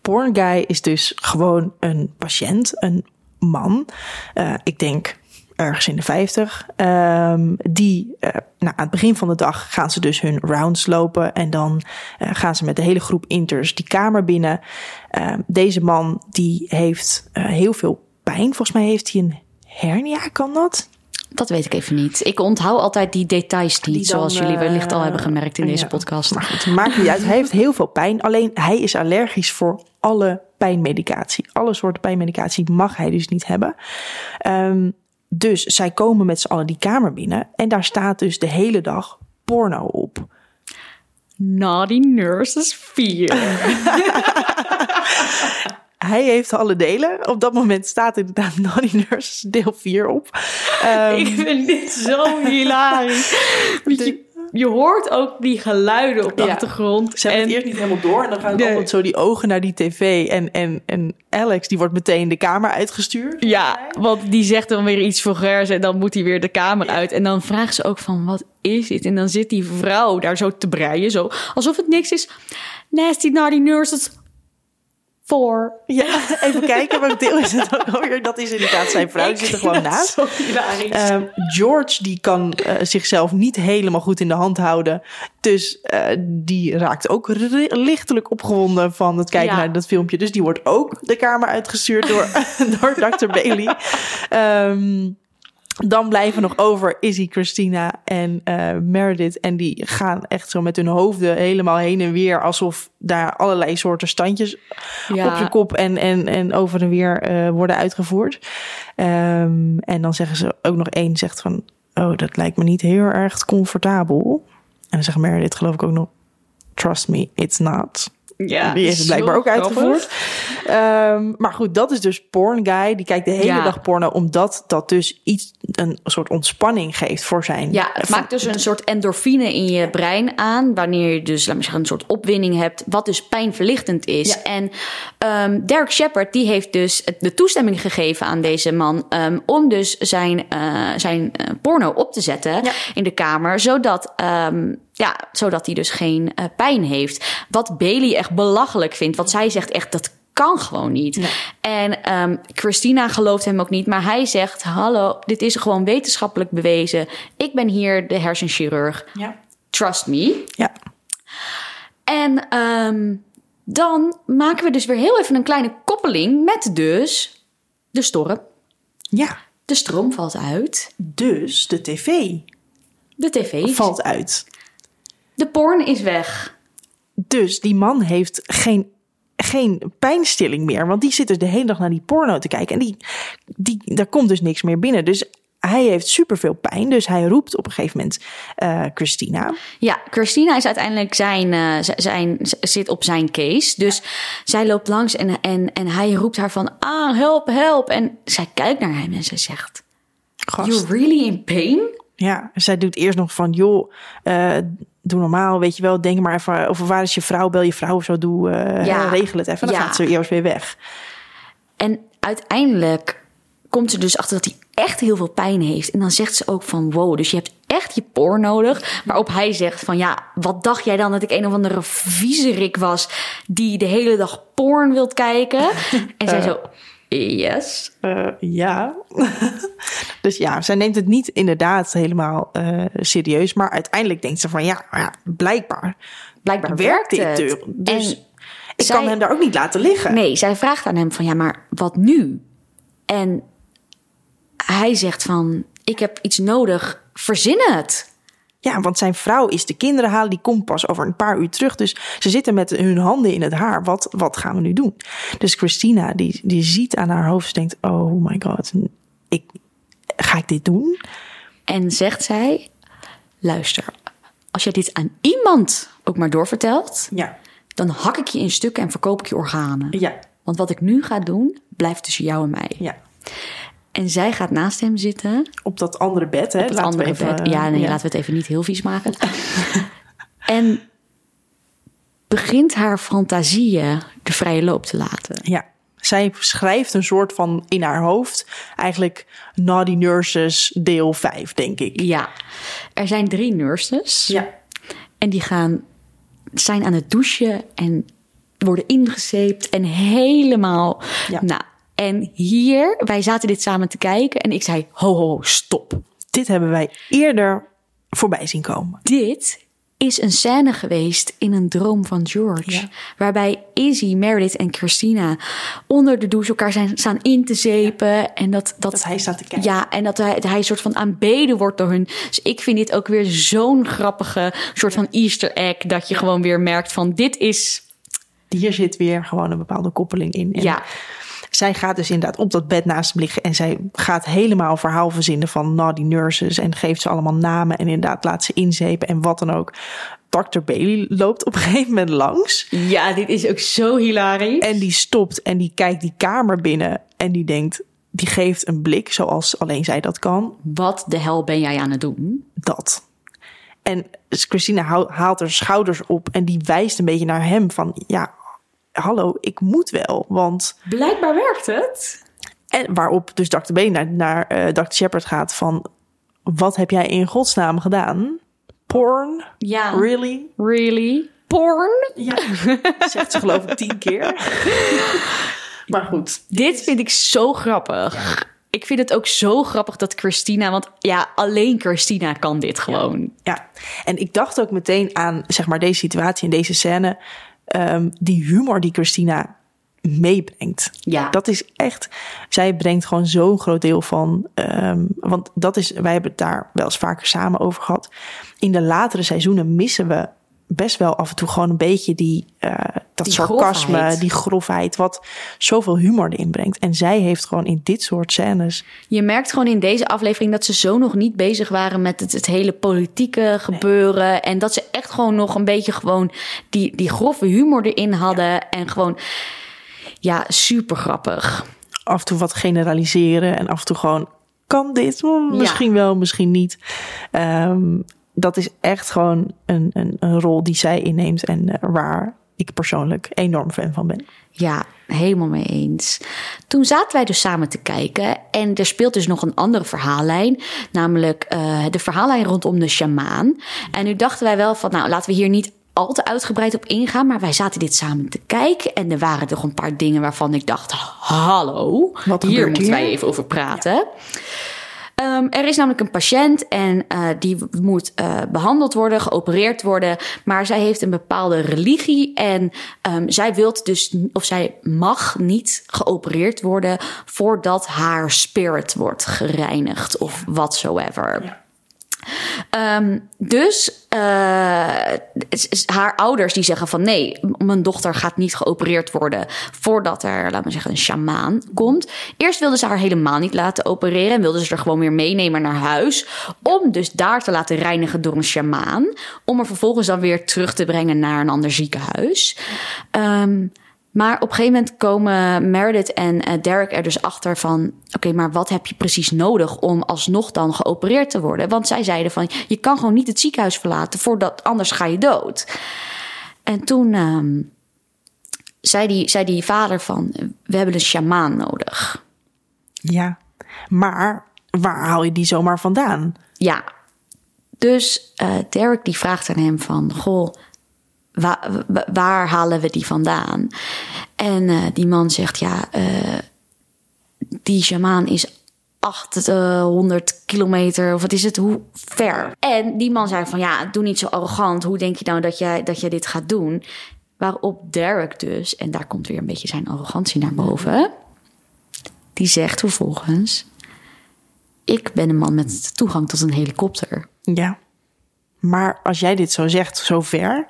Porn guy is dus gewoon een patiënt, een man. Uh, ik denk ergens in de 50. Um, die, uh, nou, aan het begin van de dag gaan ze dus hun rounds lopen. En dan uh, gaan ze met de hele groep inters die kamer binnen. Uh, deze man die heeft heel veel pijn. Volgens mij heeft hij een hernia, kan dat? Dat weet ik even niet. Ik onthoud altijd die details niet, die dan, zoals jullie wellicht al hebben gemerkt in deze ja, podcast. Maar goed, maakt niet uit. Hij heeft heel veel pijn. Alleen hij is allergisch voor alle pijnmedicatie. Alle soorten pijnmedicatie mag hij dus niet hebben. Um, dus zij komen met z'n allen die kamer binnen. En daar staat dus de hele dag porno op. Naughty Nurses 4. Hij heeft alle delen. Op dat moment staat inderdaad Naughty Nurses deel 4 op. Um, ik vind dit zo hilarisch. Je, je hoort ook die geluiden op de ja. achtergrond. Ze hebben het eerst niet helemaal door. En dan gaan nee. zo die ogen naar die tv. En, en, en Alex, die wordt meteen de kamer uitgestuurd. Ja, want die zegt dan weer iets vulgairs. En dan moet hij weer de kamer uit. En dan vraagt ze ook van, wat is dit? En dan zit die vrouw daar zo te breien. Zo, alsof het niks is. Nasty naughty nurses voor. Ja, even kijken. Welk deel is het ook alweer? Dat is inderdaad zijn vrouw. Die zit er gewoon naast. Um, George die kan uh, zichzelf niet helemaal goed in de hand houden. Dus uh, die raakt ook lichtelijk opgewonden van het kijken ja. naar dat filmpje. Dus die wordt ook de kamer uitgestuurd door, door Dr. Bailey. Um, dan blijven nog over Izzy, Christina en uh, Meredith. En die gaan echt zo met hun hoofden helemaal heen en weer. Alsof daar allerlei soorten standjes ja. op je kop en, en, en over en weer uh, worden uitgevoerd. Um, en dan zeggen ze ook nog één zegt van... Oh, dat lijkt me niet heel erg comfortabel. En dan zegt Meredith geloof ik ook nog... Trust me, it's not. Ja, die is blijkbaar ook uitgevoerd. Um, maar goed, dat is dus porn guy. Die kijkt de hele ja. dag porno, omdat dat dus iets, een soort ontspanning geeft voor zijn. Ja, het maakt dus een soort endorfine in je brein aan. Wanneer je dus, laat me zeggen, een soort opwinning hebt. Wat dus pijnverlichtend is. Ja. En um, Derek Shepard, die heeft dus de toestemming gegeven aan deze man. Um, om dus zijn, uh, zijn uh, porno op te zetten ja. in de kamer. Zodat. Ja, zodat hij dus geen uh, pijn heeft. Wat Bailey echt belachelijk vindt. Want zij zegt echt dat kan gewoon niet. Nee. En um, Christina gelooft hem ook niet. Maar hij zegt: Hallo, dit is gewoon wetenschappelijk bewezen. Ik ben hier de hersenchirurg. Ja. Trust me. Ja. En um, dan maken we dus weer heel even een kleine koppeling met dus de storm. Ja. De stroom valt uit. Dus de tv. De tv valt uit. De porn is weg. Dus die man heeft geen, geen pijnstilling meer. Want die zit dus de hele dag naar die porno te kijken. En die, die, daar komt dus niks meer binnen. Dus hij heeft superveel pijn. Dus hij roept op een gegeven moment uh, Christina. Ja, Christina is uiteindelijk zijn, uh, zijn, zit op zijn case. Dus ja. zij loopt langs en, en, en hij roept haar van... Ah, help, help. En zij kijkt naar hem en ze zegt... Gast. You're really in pain? Ja, zij doet eerst nog van... joh, uh, doe normaal, weet je wel. Denk maar even over waar is je vrouw, bel je vrouw of zo. Doe, uh, ja. regel het even. Dan ja. gaat ze eerst weer weg. En uiteindelijk komt ze dus achter dat hij echt heel veel pijn heeft. En dan zegt ze ook van wow, dus je hebt echt je poor nodig. Waarop hij zegt van ja, wat dacht jij dan dat ik een of andere viezerik was... die de hele dag porn wilt kijken? En zij zo... Yes. Uh, ja. dus ja, zij neemt het niet inderdaad helemaal uh, serieus. Maar uiteindelijk denkt ze van ja, ja blijkbaar, blijkbaar werkt dit. Het. Dus en ik zij, kan hem daar ook niet laten liggen. Nee, zij vraagt aan hem van ja, maar wat nu? En hij zegt van ik heb iets nodig, verzin het. Ja, want zijn vrouw is de kinderen halen. Die komt pas over een paar uur terug. Dus ze zitten met hun handen in het haar. Wat, wat gaan we nu doen? Dus Christina, die, die ziet aan haar hoofd. denkt, oh my god. Ik, ga ik dit doen? En zegt zij, luister. Als jij dit aan iemand ook maar doorvertelt. Ja. Dan hak ik je in stukken en verkoop ik je organen. Ja. Want wat ik nu ga doen, blijft tussen jou en mij. Ja. En zij gaat naast hem zitten. Op dat andere bed, hè? Op het laten andere even, bed. Ja, nee, ja. laten we het even niet heel vies maken. en begint haar fantasieën de vrije loop te laten. Ja. Zij schrijft een soort van in haar hoofd eigenlijk Naughty Nurses deel 5, denk ik. Ja. Er zijn drie nurses. Ja. En die gaan, zijn aan het douchen en worden ingezeept en helemaal. Ja. Nou, en hier, wij zaten dit samen te kijken en ik zei: ho, ho, stop. Dit hebben wij eerder voorbij zien komen. Dit is een scène geweest in een droom van George. Ja. Waarbij Izzy, Meredith en Christina onder de douche elkaar zijn staan in te zeepen. En dat, dat, Dat hij staat te kijken. Ja, en dat hij, dat hij een soort van aanbeden wordt door hun. Dus ik vind dit ook weer zo'n grappige soort van easter egg. Dat je gewoon weer merkt van dit is... Hier zit weer gewoon een bepaalde koppeling in. En Ja, Zij gaat dus inderdaad op dat bed naast hem liggen. En zij gaat helemaal verhaal verzinnen van naughty nurses. En geeft ze allemaal namen. En inderdaad laat ze inzepen en wat dan ook. Dr. Bailey loopt op een gegeven moment langs. ja dit is ook zo hilarisch. En die stopt en die kijkt die kamer binnen. En die denkt, die geeft een blik zoals alleen zij dat kan. Wat de hel ben jij aan het doen? Dat. En Christina haalt haar schouders op. En die wijst een beetje naar hem van... Ja, hallo, ik moet wel. Want Blijkbaar werkt het. En waarop dus Dr. B naar, naar eh, Dr. Shepard gaat van... Wat heb jij in godsnaam gedaan? Porn? Ja. Really? Really? Porn? Ja, zegt ze geloof ik tien keer. maar goed. Dit vind ik zo grappig. Ik vind het ook zo grappig dat Christina, want ja, alleen Christina kan dit gewoon. Ja, en ik dacht ook meteen aan zeg maar deze situatie en deze scène. Ehm, die humor die Christina meebrengt. Ja. Dat is echt... Zij brengt gewoon zo'n groot deel van... ehm, want dat is... Wij hebben het daar wel eens vaker samen over gehad. In de latere seizoenen missen we best wel af en toe gewoon een beetje die... eh, dat Die sarcasme, grofheid. die grofheid... wat zoveel humor erin brengt. En zij heeft gewoon in dit soort scènes... Je merkt gewoon in deze aflevering dat ze zo nog niet bezig waren met het, het hele politieke gebeuren. En dat ze echt gewoon nog een beetje gewoon die, die grove humor erin hadden. En gewoon, ja, super grappig. af en toe wat generaliseren en af en toe gewoon kan dit Hmm, misschien wel, misschien niet. Ehm, dat is echt gewoon een, een, een rol die zij inneemt en eh, waar ik persoonlijk enorm fan van ben. Ja, helemaal mee eens. Toen zaten wij dus samen te kijken en er speelt dus nog een andere verhaallijn, namelijk eh, de verhaallijn rondom de sjamaan. En nu dachten wij wel van, nou laten we hier niet al te uitgebreid op ingaan, maar wij zaten dit samen te kijken en er waren toch een paar dingen waarvan ik dacht, hallo, Wat hier moeten hier? wij even over praten. Ehm, er is namelijk een patiënt en eh, die moet eh, behandeld worden, geopereerd worden. Maar zij heeft een bepaalde religie en ehm, zij wilt dus, of zij mag niet geopereerd worden voordat haar spirit wordt gereinigd of whatsoever. Ehm, dus eh, haar ouders die zeggen van nee, mijn dochter gaat niet geopereerd worden voordat er, laten we zeggen, een sjamaan komt. Eerst wilden ze haar helemaal niet laten opereren en wilden ze er gewoon weer meenemen naar huis. Om dus daar te laten reinigen door een sjamaan. Om er vervolgens dan weer terug te brengen naar een ander ziekenhuis. Ehm, maar op een gegeven moment komen Meredith en eh, Derek er dus achter van... oké, maar wat heb je precies nodig om alsnog dan geopereerd te worden? Want zij zeiden van, je kan gewoon niet het ziekenhuis verlaten... voordat anders ga je dood. En toen ehm, zei, die, zei die vader van, we hebben een sjamaan nodig. Ja, maar waar haal je die zomaar vandaan? Ja, dus eh, Derek die vraagt aan hem van... Goh, wa- wa- waar halen we die vandaan? En eh, die man zegt, ja, eh, die shamaan is 800 kilometer, of wat is het, hoe ver? En die man zei van, ja, doe niet zo arrogant. Hoe denk je nou dat jij, dat jij dit gaat doen? Waarop Derek dus, en daar komt weer een beetje zijn arrogantie naar boven... die zegt vervolgens... Ik ben een man met toegang tot een helikopter. Ja, maar als jij dit zo zegt, zo ver...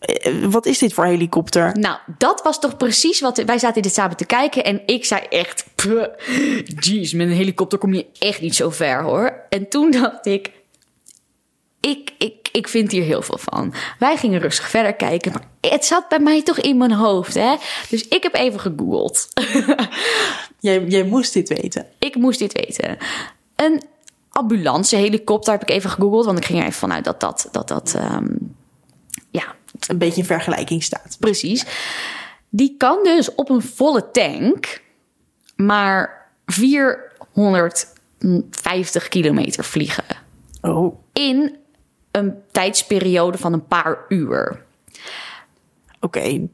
eh, Wat is dit voor helikopter? Nou, dat was toch precies wat... Wij zaten dit samen te kijken en ik zei echt... "Puh, Jeez, met een helikopter kom je echt niet zo ver, hoor. En toen dacht ik... Ik, ik, ik vind hier heel veel van. Wij gingen rustig verder kijken, maar het zat bij mij toch in mijn hoofd, hè? Dus ik heb even gegoogeld. Jij, jij moest dit weten. ik moest dit weten. Een ambulancehelikopter heb ik even gegoogeld, want ik ging er even vanuit dat dat... dat, dat ehm, ja, Een beetje in vergelijking staat. Precies. Die kan dus op een volle tank maar 450 kilometer vliegen. Oh, In een tijdsperiode van een paar uur. Oké,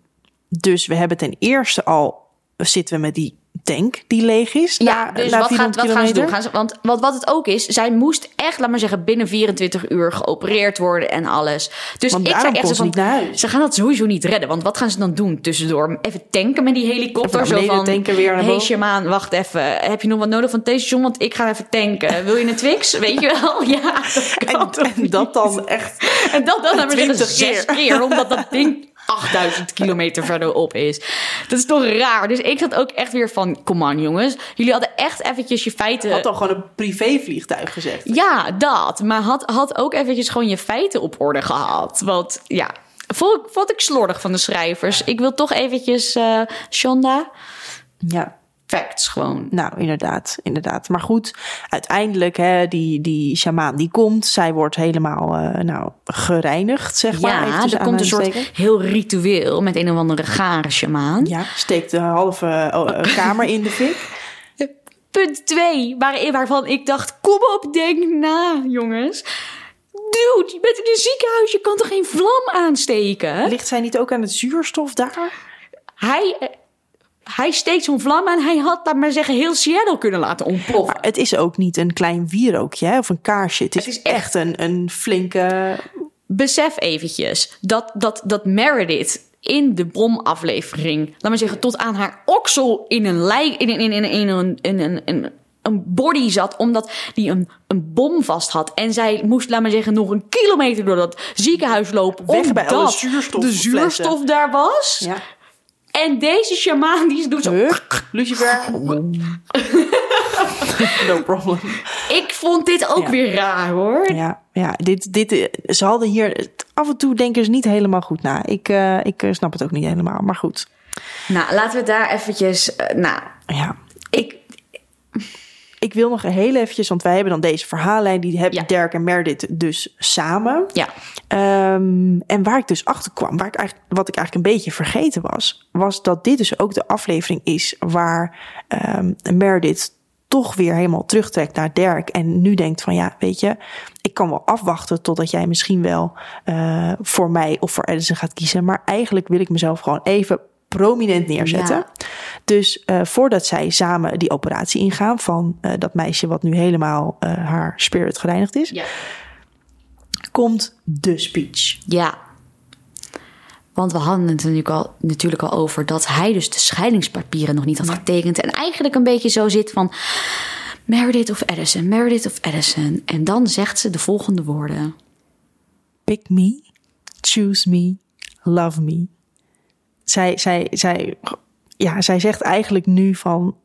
dus we hebben ten eerste al zitten we met die tank die leeg is. Ja, na, dus na wat, gaat, 400 wat gaan ze doen? kilometer. Gaan ze, want wat, wat het ook is, zij moest echt, laat maar zeggen, binnen 24 uur geopereerd worden en alles. Dus Want ik zei echt zo van, naar ze gaan dat sowieso niet redden. Want wat gaan ze dan doen tussendoor? Even tanken met die helikopter. Even Zo naar van, tanken, weer naar hey boven. shamaan, wacht even. Heb je nog wat nodig van het station? Want ik ga even tanken. Wil je een Twix? Weet je wel? Ja, dat En, dat dan echt. En dat dan, laat maar zeggen, 20 zes keer. keer. Omdat dat ding 8000 kilometer verderop is. Dat is toch raar? Dus ik zat ook echt weer van, kom aan jongens. Jullie hadden echt eventjes je feiten... Had al gewoon een privévliegtuig gezegd. Ja, dat. Maar had, had ook eventjes gewoon je feiten op orde gehad. Want ja, vond, ik- vond ik slordig van de schrijvers. Ik wil toch eventjes, eh Shonda, Ja. Facts gewoon. Nou, inderdaad, inderdaad. Maar goed, uiteindelijk, hè, die, die shamaan die komt. Zij wordt helemaal, eh, nou, gereinigd, zeg maar. Ja, eventjes er komt een soort heel ritueel met een of andere gare shamaan. Ja, steekt de halve oh, eh, kamer in de fik. Punt 2, waar, waarvan ik dacht, kom op, denk na, jongens. Dude, je bent in een ziekenhuis, je kan toch geen vlam aansteken? Ligt zij niet ook aan het zuurstof daar? Hij, hij steekt zo'n vlam aan, hij had, laat maar zeggen, heel Seattle kunnen laten ontploffen. Maar het is ook niet een klein wierookje hè, of een kaarsje. Het is, Het is echt- een, een flinke... besef eventjes dat, dat, dat Meredith in de bomaflevering, laat maar zeggen, tot aan haar oksel in een lijk, in, in, in, in, in, een- in, een in een body zat, omdat die een, een bom vast had. En zij moest, laat maar zeggen, nog een kilometer door dat ziekenhuis lopen. Weg bij omdat de zuurstofflessen. zuurstof daar was. Ja. En deze shamaan, die doet zo... Lucifer. no problem. Ik vond dit ook Ja. weer raar, hoor. Ja, ja dit, dit, ze hadden hier... Af en toe denken ze niet helemaal goed na. Ik, eh, ik eh, snap het ook niet helemaal, maar goed. Nou, laten we daar eventjes... eh, nou, Ja, ik... ik wil nog heel eventjes... Want wij hebben dan deze verhaallijn. Die hebben Ja. Dirk en Meredith dus samen. Ja, Ehm, en waar ik dus achter kwam, waar ik eigenlijk, wat ik eigenlijk een beetje vergeten was, was dat dit dus ook de aflevering is waar ehm Meredith toch weer helemaal terugtrekt naar Dirk en nu denkt van ja, weet je, ik kan wel afwachten totdat jij misschien wel eh, voor mij of voor Edison gaat kiezen, maar eigenlijk wil ik mezelf gewoon even prominent neerzetten. Ja. Dus eh, voordat zij samen die operatie ingaan van eh, dat meisje wat nu helemaal eh, haar spirit gereinigd is, ja. komt de speech. Ja. Want we hadden het natuurlijk al, natuurlijk al over dat hij dus de scheidingspapieren nog niet had getekend. En eigenlijk een beetje zo zit van Meredith of Edison, Meredith of Edison. En dan zegt ze de volgende woorden. Pick me, choose me, love me. Zij, zij, zij, ja, zij zegt eigenlijk nu van...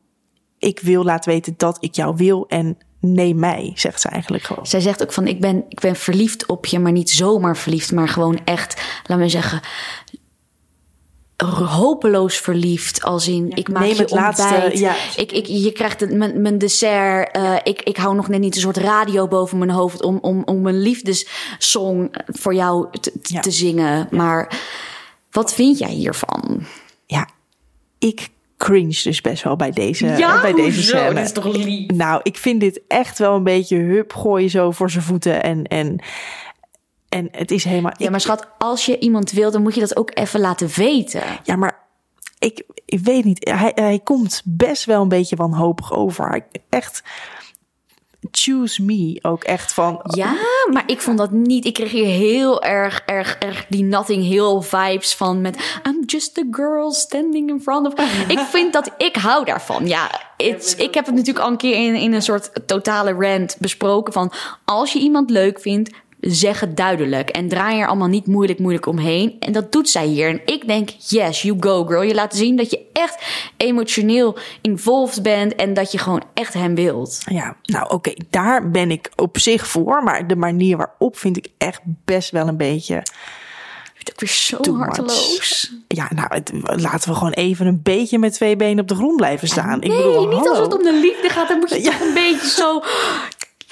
ik wil laten weten dat ik jou wil en neem mij, zegt ze eigenlijk gewoon. Zij zegt ook van ik ben, ik ben verliefd op je, maar niet zomaar verliefd. Maar gewoon echt, laat me zeggen, hopeloos verliefd. Als in, ik maak neem je het laatste, ontbijt. ja. Ik, ik, je krijgt het, mijn, mijn dessert. eh, ik, ik hou nog net niet een soort radio boven mijn hoofd... om, om, om een liefdessong voor jou te, Ja. te zingen. Maar wat vind jij hiervan? Ja, ik cringe dus best wel bij deze, ja, bij deze hoezo? scène. Dat is toch lief? Nou, ik vind dit echt wel een beetje hup gooien zo voor zijn voeten. En, en, en het is helemaal... Ja, maar schat, als je iemand wil, dan moet je dat ook even laten weten. Ja, maar ik, ik weet niet. Hij, hij komt best wel een beetje wanhopig over. Hij- Echt, choose me ook echt van... Ja, maar ik vond dat niet. Ik kreeg hier heel erg, erg, erg die Nothing Hill vibes van met I'm just a girl standing in front of. Ik vind dat ik hou daarvan. Ja, it's, ik heb het natuurlijk al een keer in, in een soort totale rant besproken van als je iemand leuk vindt. Zeg het duidelijk en draai er allemaal niet moeilijk, moeilijk omheen. En dat doet zij hier. En ik denk, yes, you go girl. Je laat zien dat je echt emotioneel involved bent en dat je gewoon echt hem wilt. Ja, nou oké, daar ben ik op zich voor. Maar de manier waarop vind ik echt best wel een beetje... Het ook weer zo Too much. harteloos. Ja, nou, het- laten we gewoon even een beetje met twee benen op de grond blijven staan. ik Nee, bedoel, niet als het om de liefde gaat. Dan moet je Ja. toch een beetje zo...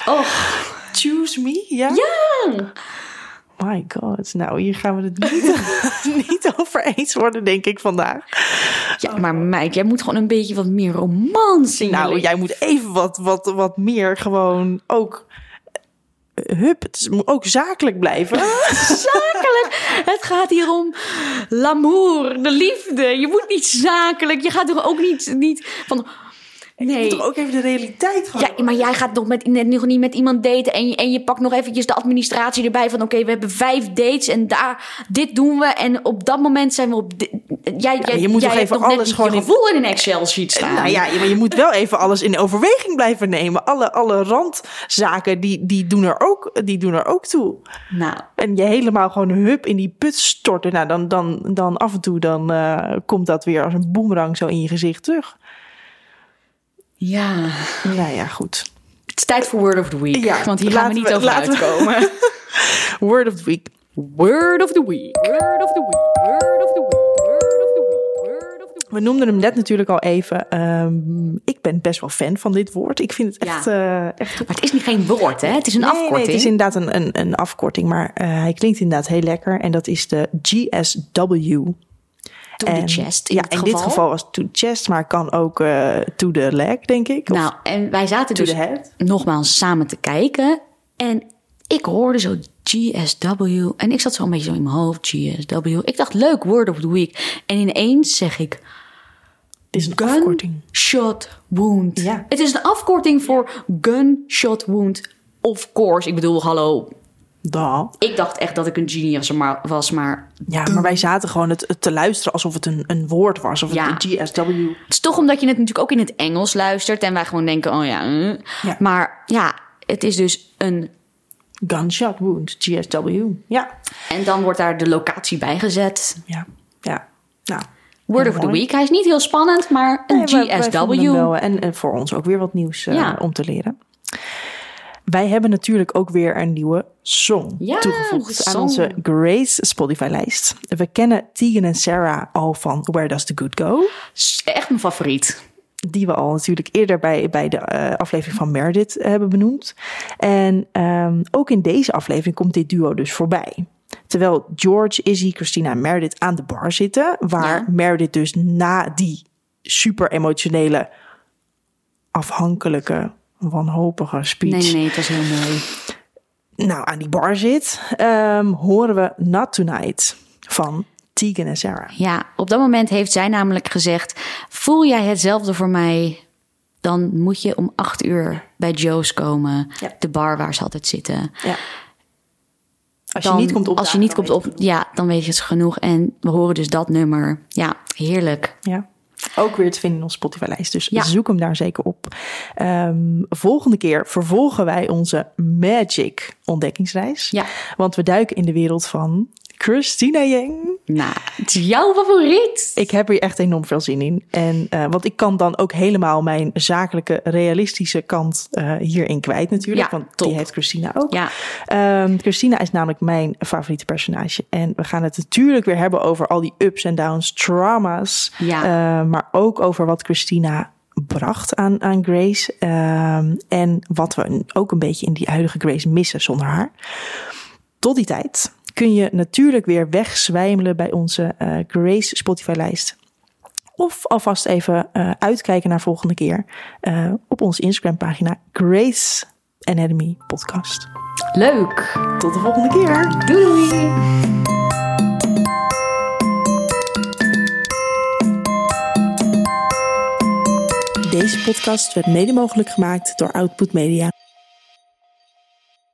Oh, Choose me, ja? ja. My god, nou hier gaan we het niet, niet over eens worden, denk ik vandaag. ja, maar meid, jij moet gewoon een beetje wat meer romans in je Nou, jij moet even wat, wat, wat meer gewoon ook hup, het moet ook zakelijk blijven. zakelijk. Het gaat hier om l'amour, de liefde. Je moet niet zakelijk. Je gaat er ook niet, niet van. Je Nee. moet toch ook even de realiteit gewoon. Ja, maar jij gaat nog, met, net nog niet met iemand daten en je, en je pakt nog eventjes de administratie erbij van oké, we hebben vijf dates en daar, dit doen we en op dat moment zijn we op, di- jij, jij, je moet jij toch even alles gewoon je gevoel in een Excel-sheet staan. Nou ja, maar je moet wel even alles in overweging blijven nemen. Alle, alle randzaken, die, die, doen er ook, die doen er ook toe. Nou, En je helemaal gewoon hup in die put storten. Nou, dan, dan, dan af en toe dan, eh, komt dat weer als een boemerang zo in je gezicht terug. Ja. Nou ja, goed. Het is tijd voor Word of the Week. Ja, want hier gaan we niet we- over laten we- uitkomen. Word of the week. Word of the Week. Word of the Week. Word of the Week. We noemden hem net natuurlijk al even. Ehm, ik ben best wel fan van dit woord. Ik vind het Ja. echt, eh, echt Maar het is niet geen woord, hè? Het is een Nee, afkorting. Nee, het is inderdaad een, een, een afkorting, maar eh, hij klinkt inderdaad heel lekker. En dat is de GSW. To En- the chest in ja, dit in geval. dit geval was to the chest, maar kan ook eh, to the leg, denk ik. Of Nou, en wij zaten dus nogmaals samen te kijken. En ik hoorde zo GSW. En ik zat zo een beetje zo in mijn hoofd, GSW. Ik dacht, leuk, Word of the Week. En ineens zeg ik, Het is een afkorting. gunshot wound. Ja. Het is een afkorting voor gunshot wound. Of course, ik bedoel, hallo. Da. Ik dacht echt dat ik een genius was, maar Ja, maar wij zaten gewoon het, het te luisteren alsof het een, een woord was. Of Ja. het een GSW. Het is toch omdat je het natuurlijk ook in het Engels luistert en wij gewoon denken, oh ja. eh. Ja. Maar ja, het is dus een. Gunshot wound, GSW. Ja, En dan wordt daar de locatie bij gezet. ja, ja. Nou, Word of the. Week. Hij is niet heel spannend, maar een Nee, wij- wij vonden hem GSW. wel, en, en voor ons ook weer wat nieuws eh, Ja. om te leren. Wij hebben natuurlijk ook weer een nieuwe song Ja, toegevoegd aan onze Grace Spotify-lijst. We kennen Tegan en Sarah al van Where Does the Good Go? Echt mijn favoriet. Die we al natuurlijk eerder bij, bij de eh, aflevering van Meredith hebben benoemd. En ehm, ook in deze aflevering komt dit duo dus voorbij. Terwijl George, Izzy, Christina en Meredith aan de bar zitten. Waar Ja. Meredith dus na die super emotionele, afhankelijke, wanhopige speech Nee, nee, het was heel mooi. nou aan die bar zit. ehm, horen we Not Tonight van Tegan en Sarah. Ja, op dat moment heeft zij namelijk gezegd: Voel jij hetzelfde voor mij? Dan moet je om acht uur bij Joe's komen. Ja. De bar waar ze altijd zitten. Ja. Als Dan, je niet komt op als je niet komt op, ja, dan weet je het genoeg. En we horen dus dat nummer. Ja, heerlijk. Ja. Ook weer te vinden in onze Spotify-lijst. Dus Ja. zoek hem daar zeker op. Ehm, volgende keer vervolgen wij onze Magic ontdekkingsreis. Ja. Want we duiken in de wereld van Christina Yang. Nou, het is jouw favoriet. Ik heb hier echt enorm veel zin in. En, eh, want ik kan dan ook helemaal mijn zakelijke, realistische kant eh, hierin kwijt natuurlijk. Ja, want top. die heeft Christina ook. Ja, Ehm, Christina is namelijk mijn favoriete personage. En we gaan het natuurlijk weer hebben over al die ups en downs, trauma's. Ja. Eh, maar ook over wat Christina bracht aan, aan Grace. Ehm, en wat we ook een beetje in die huidige Grace missen zonder haar. Tot die tijd kun je natuurlijk weer wegzwijmelen bij onze eh, Grace Spotify-lijst. Of alvast even eh, uitkijken naar volgende keer eh, op onze Instagram-pagina Grace Anatomy Podcast. leuk. Tot de volgende keer. Doei doei. Deze podcast werd mede mogelijk gemaakt door Output Media.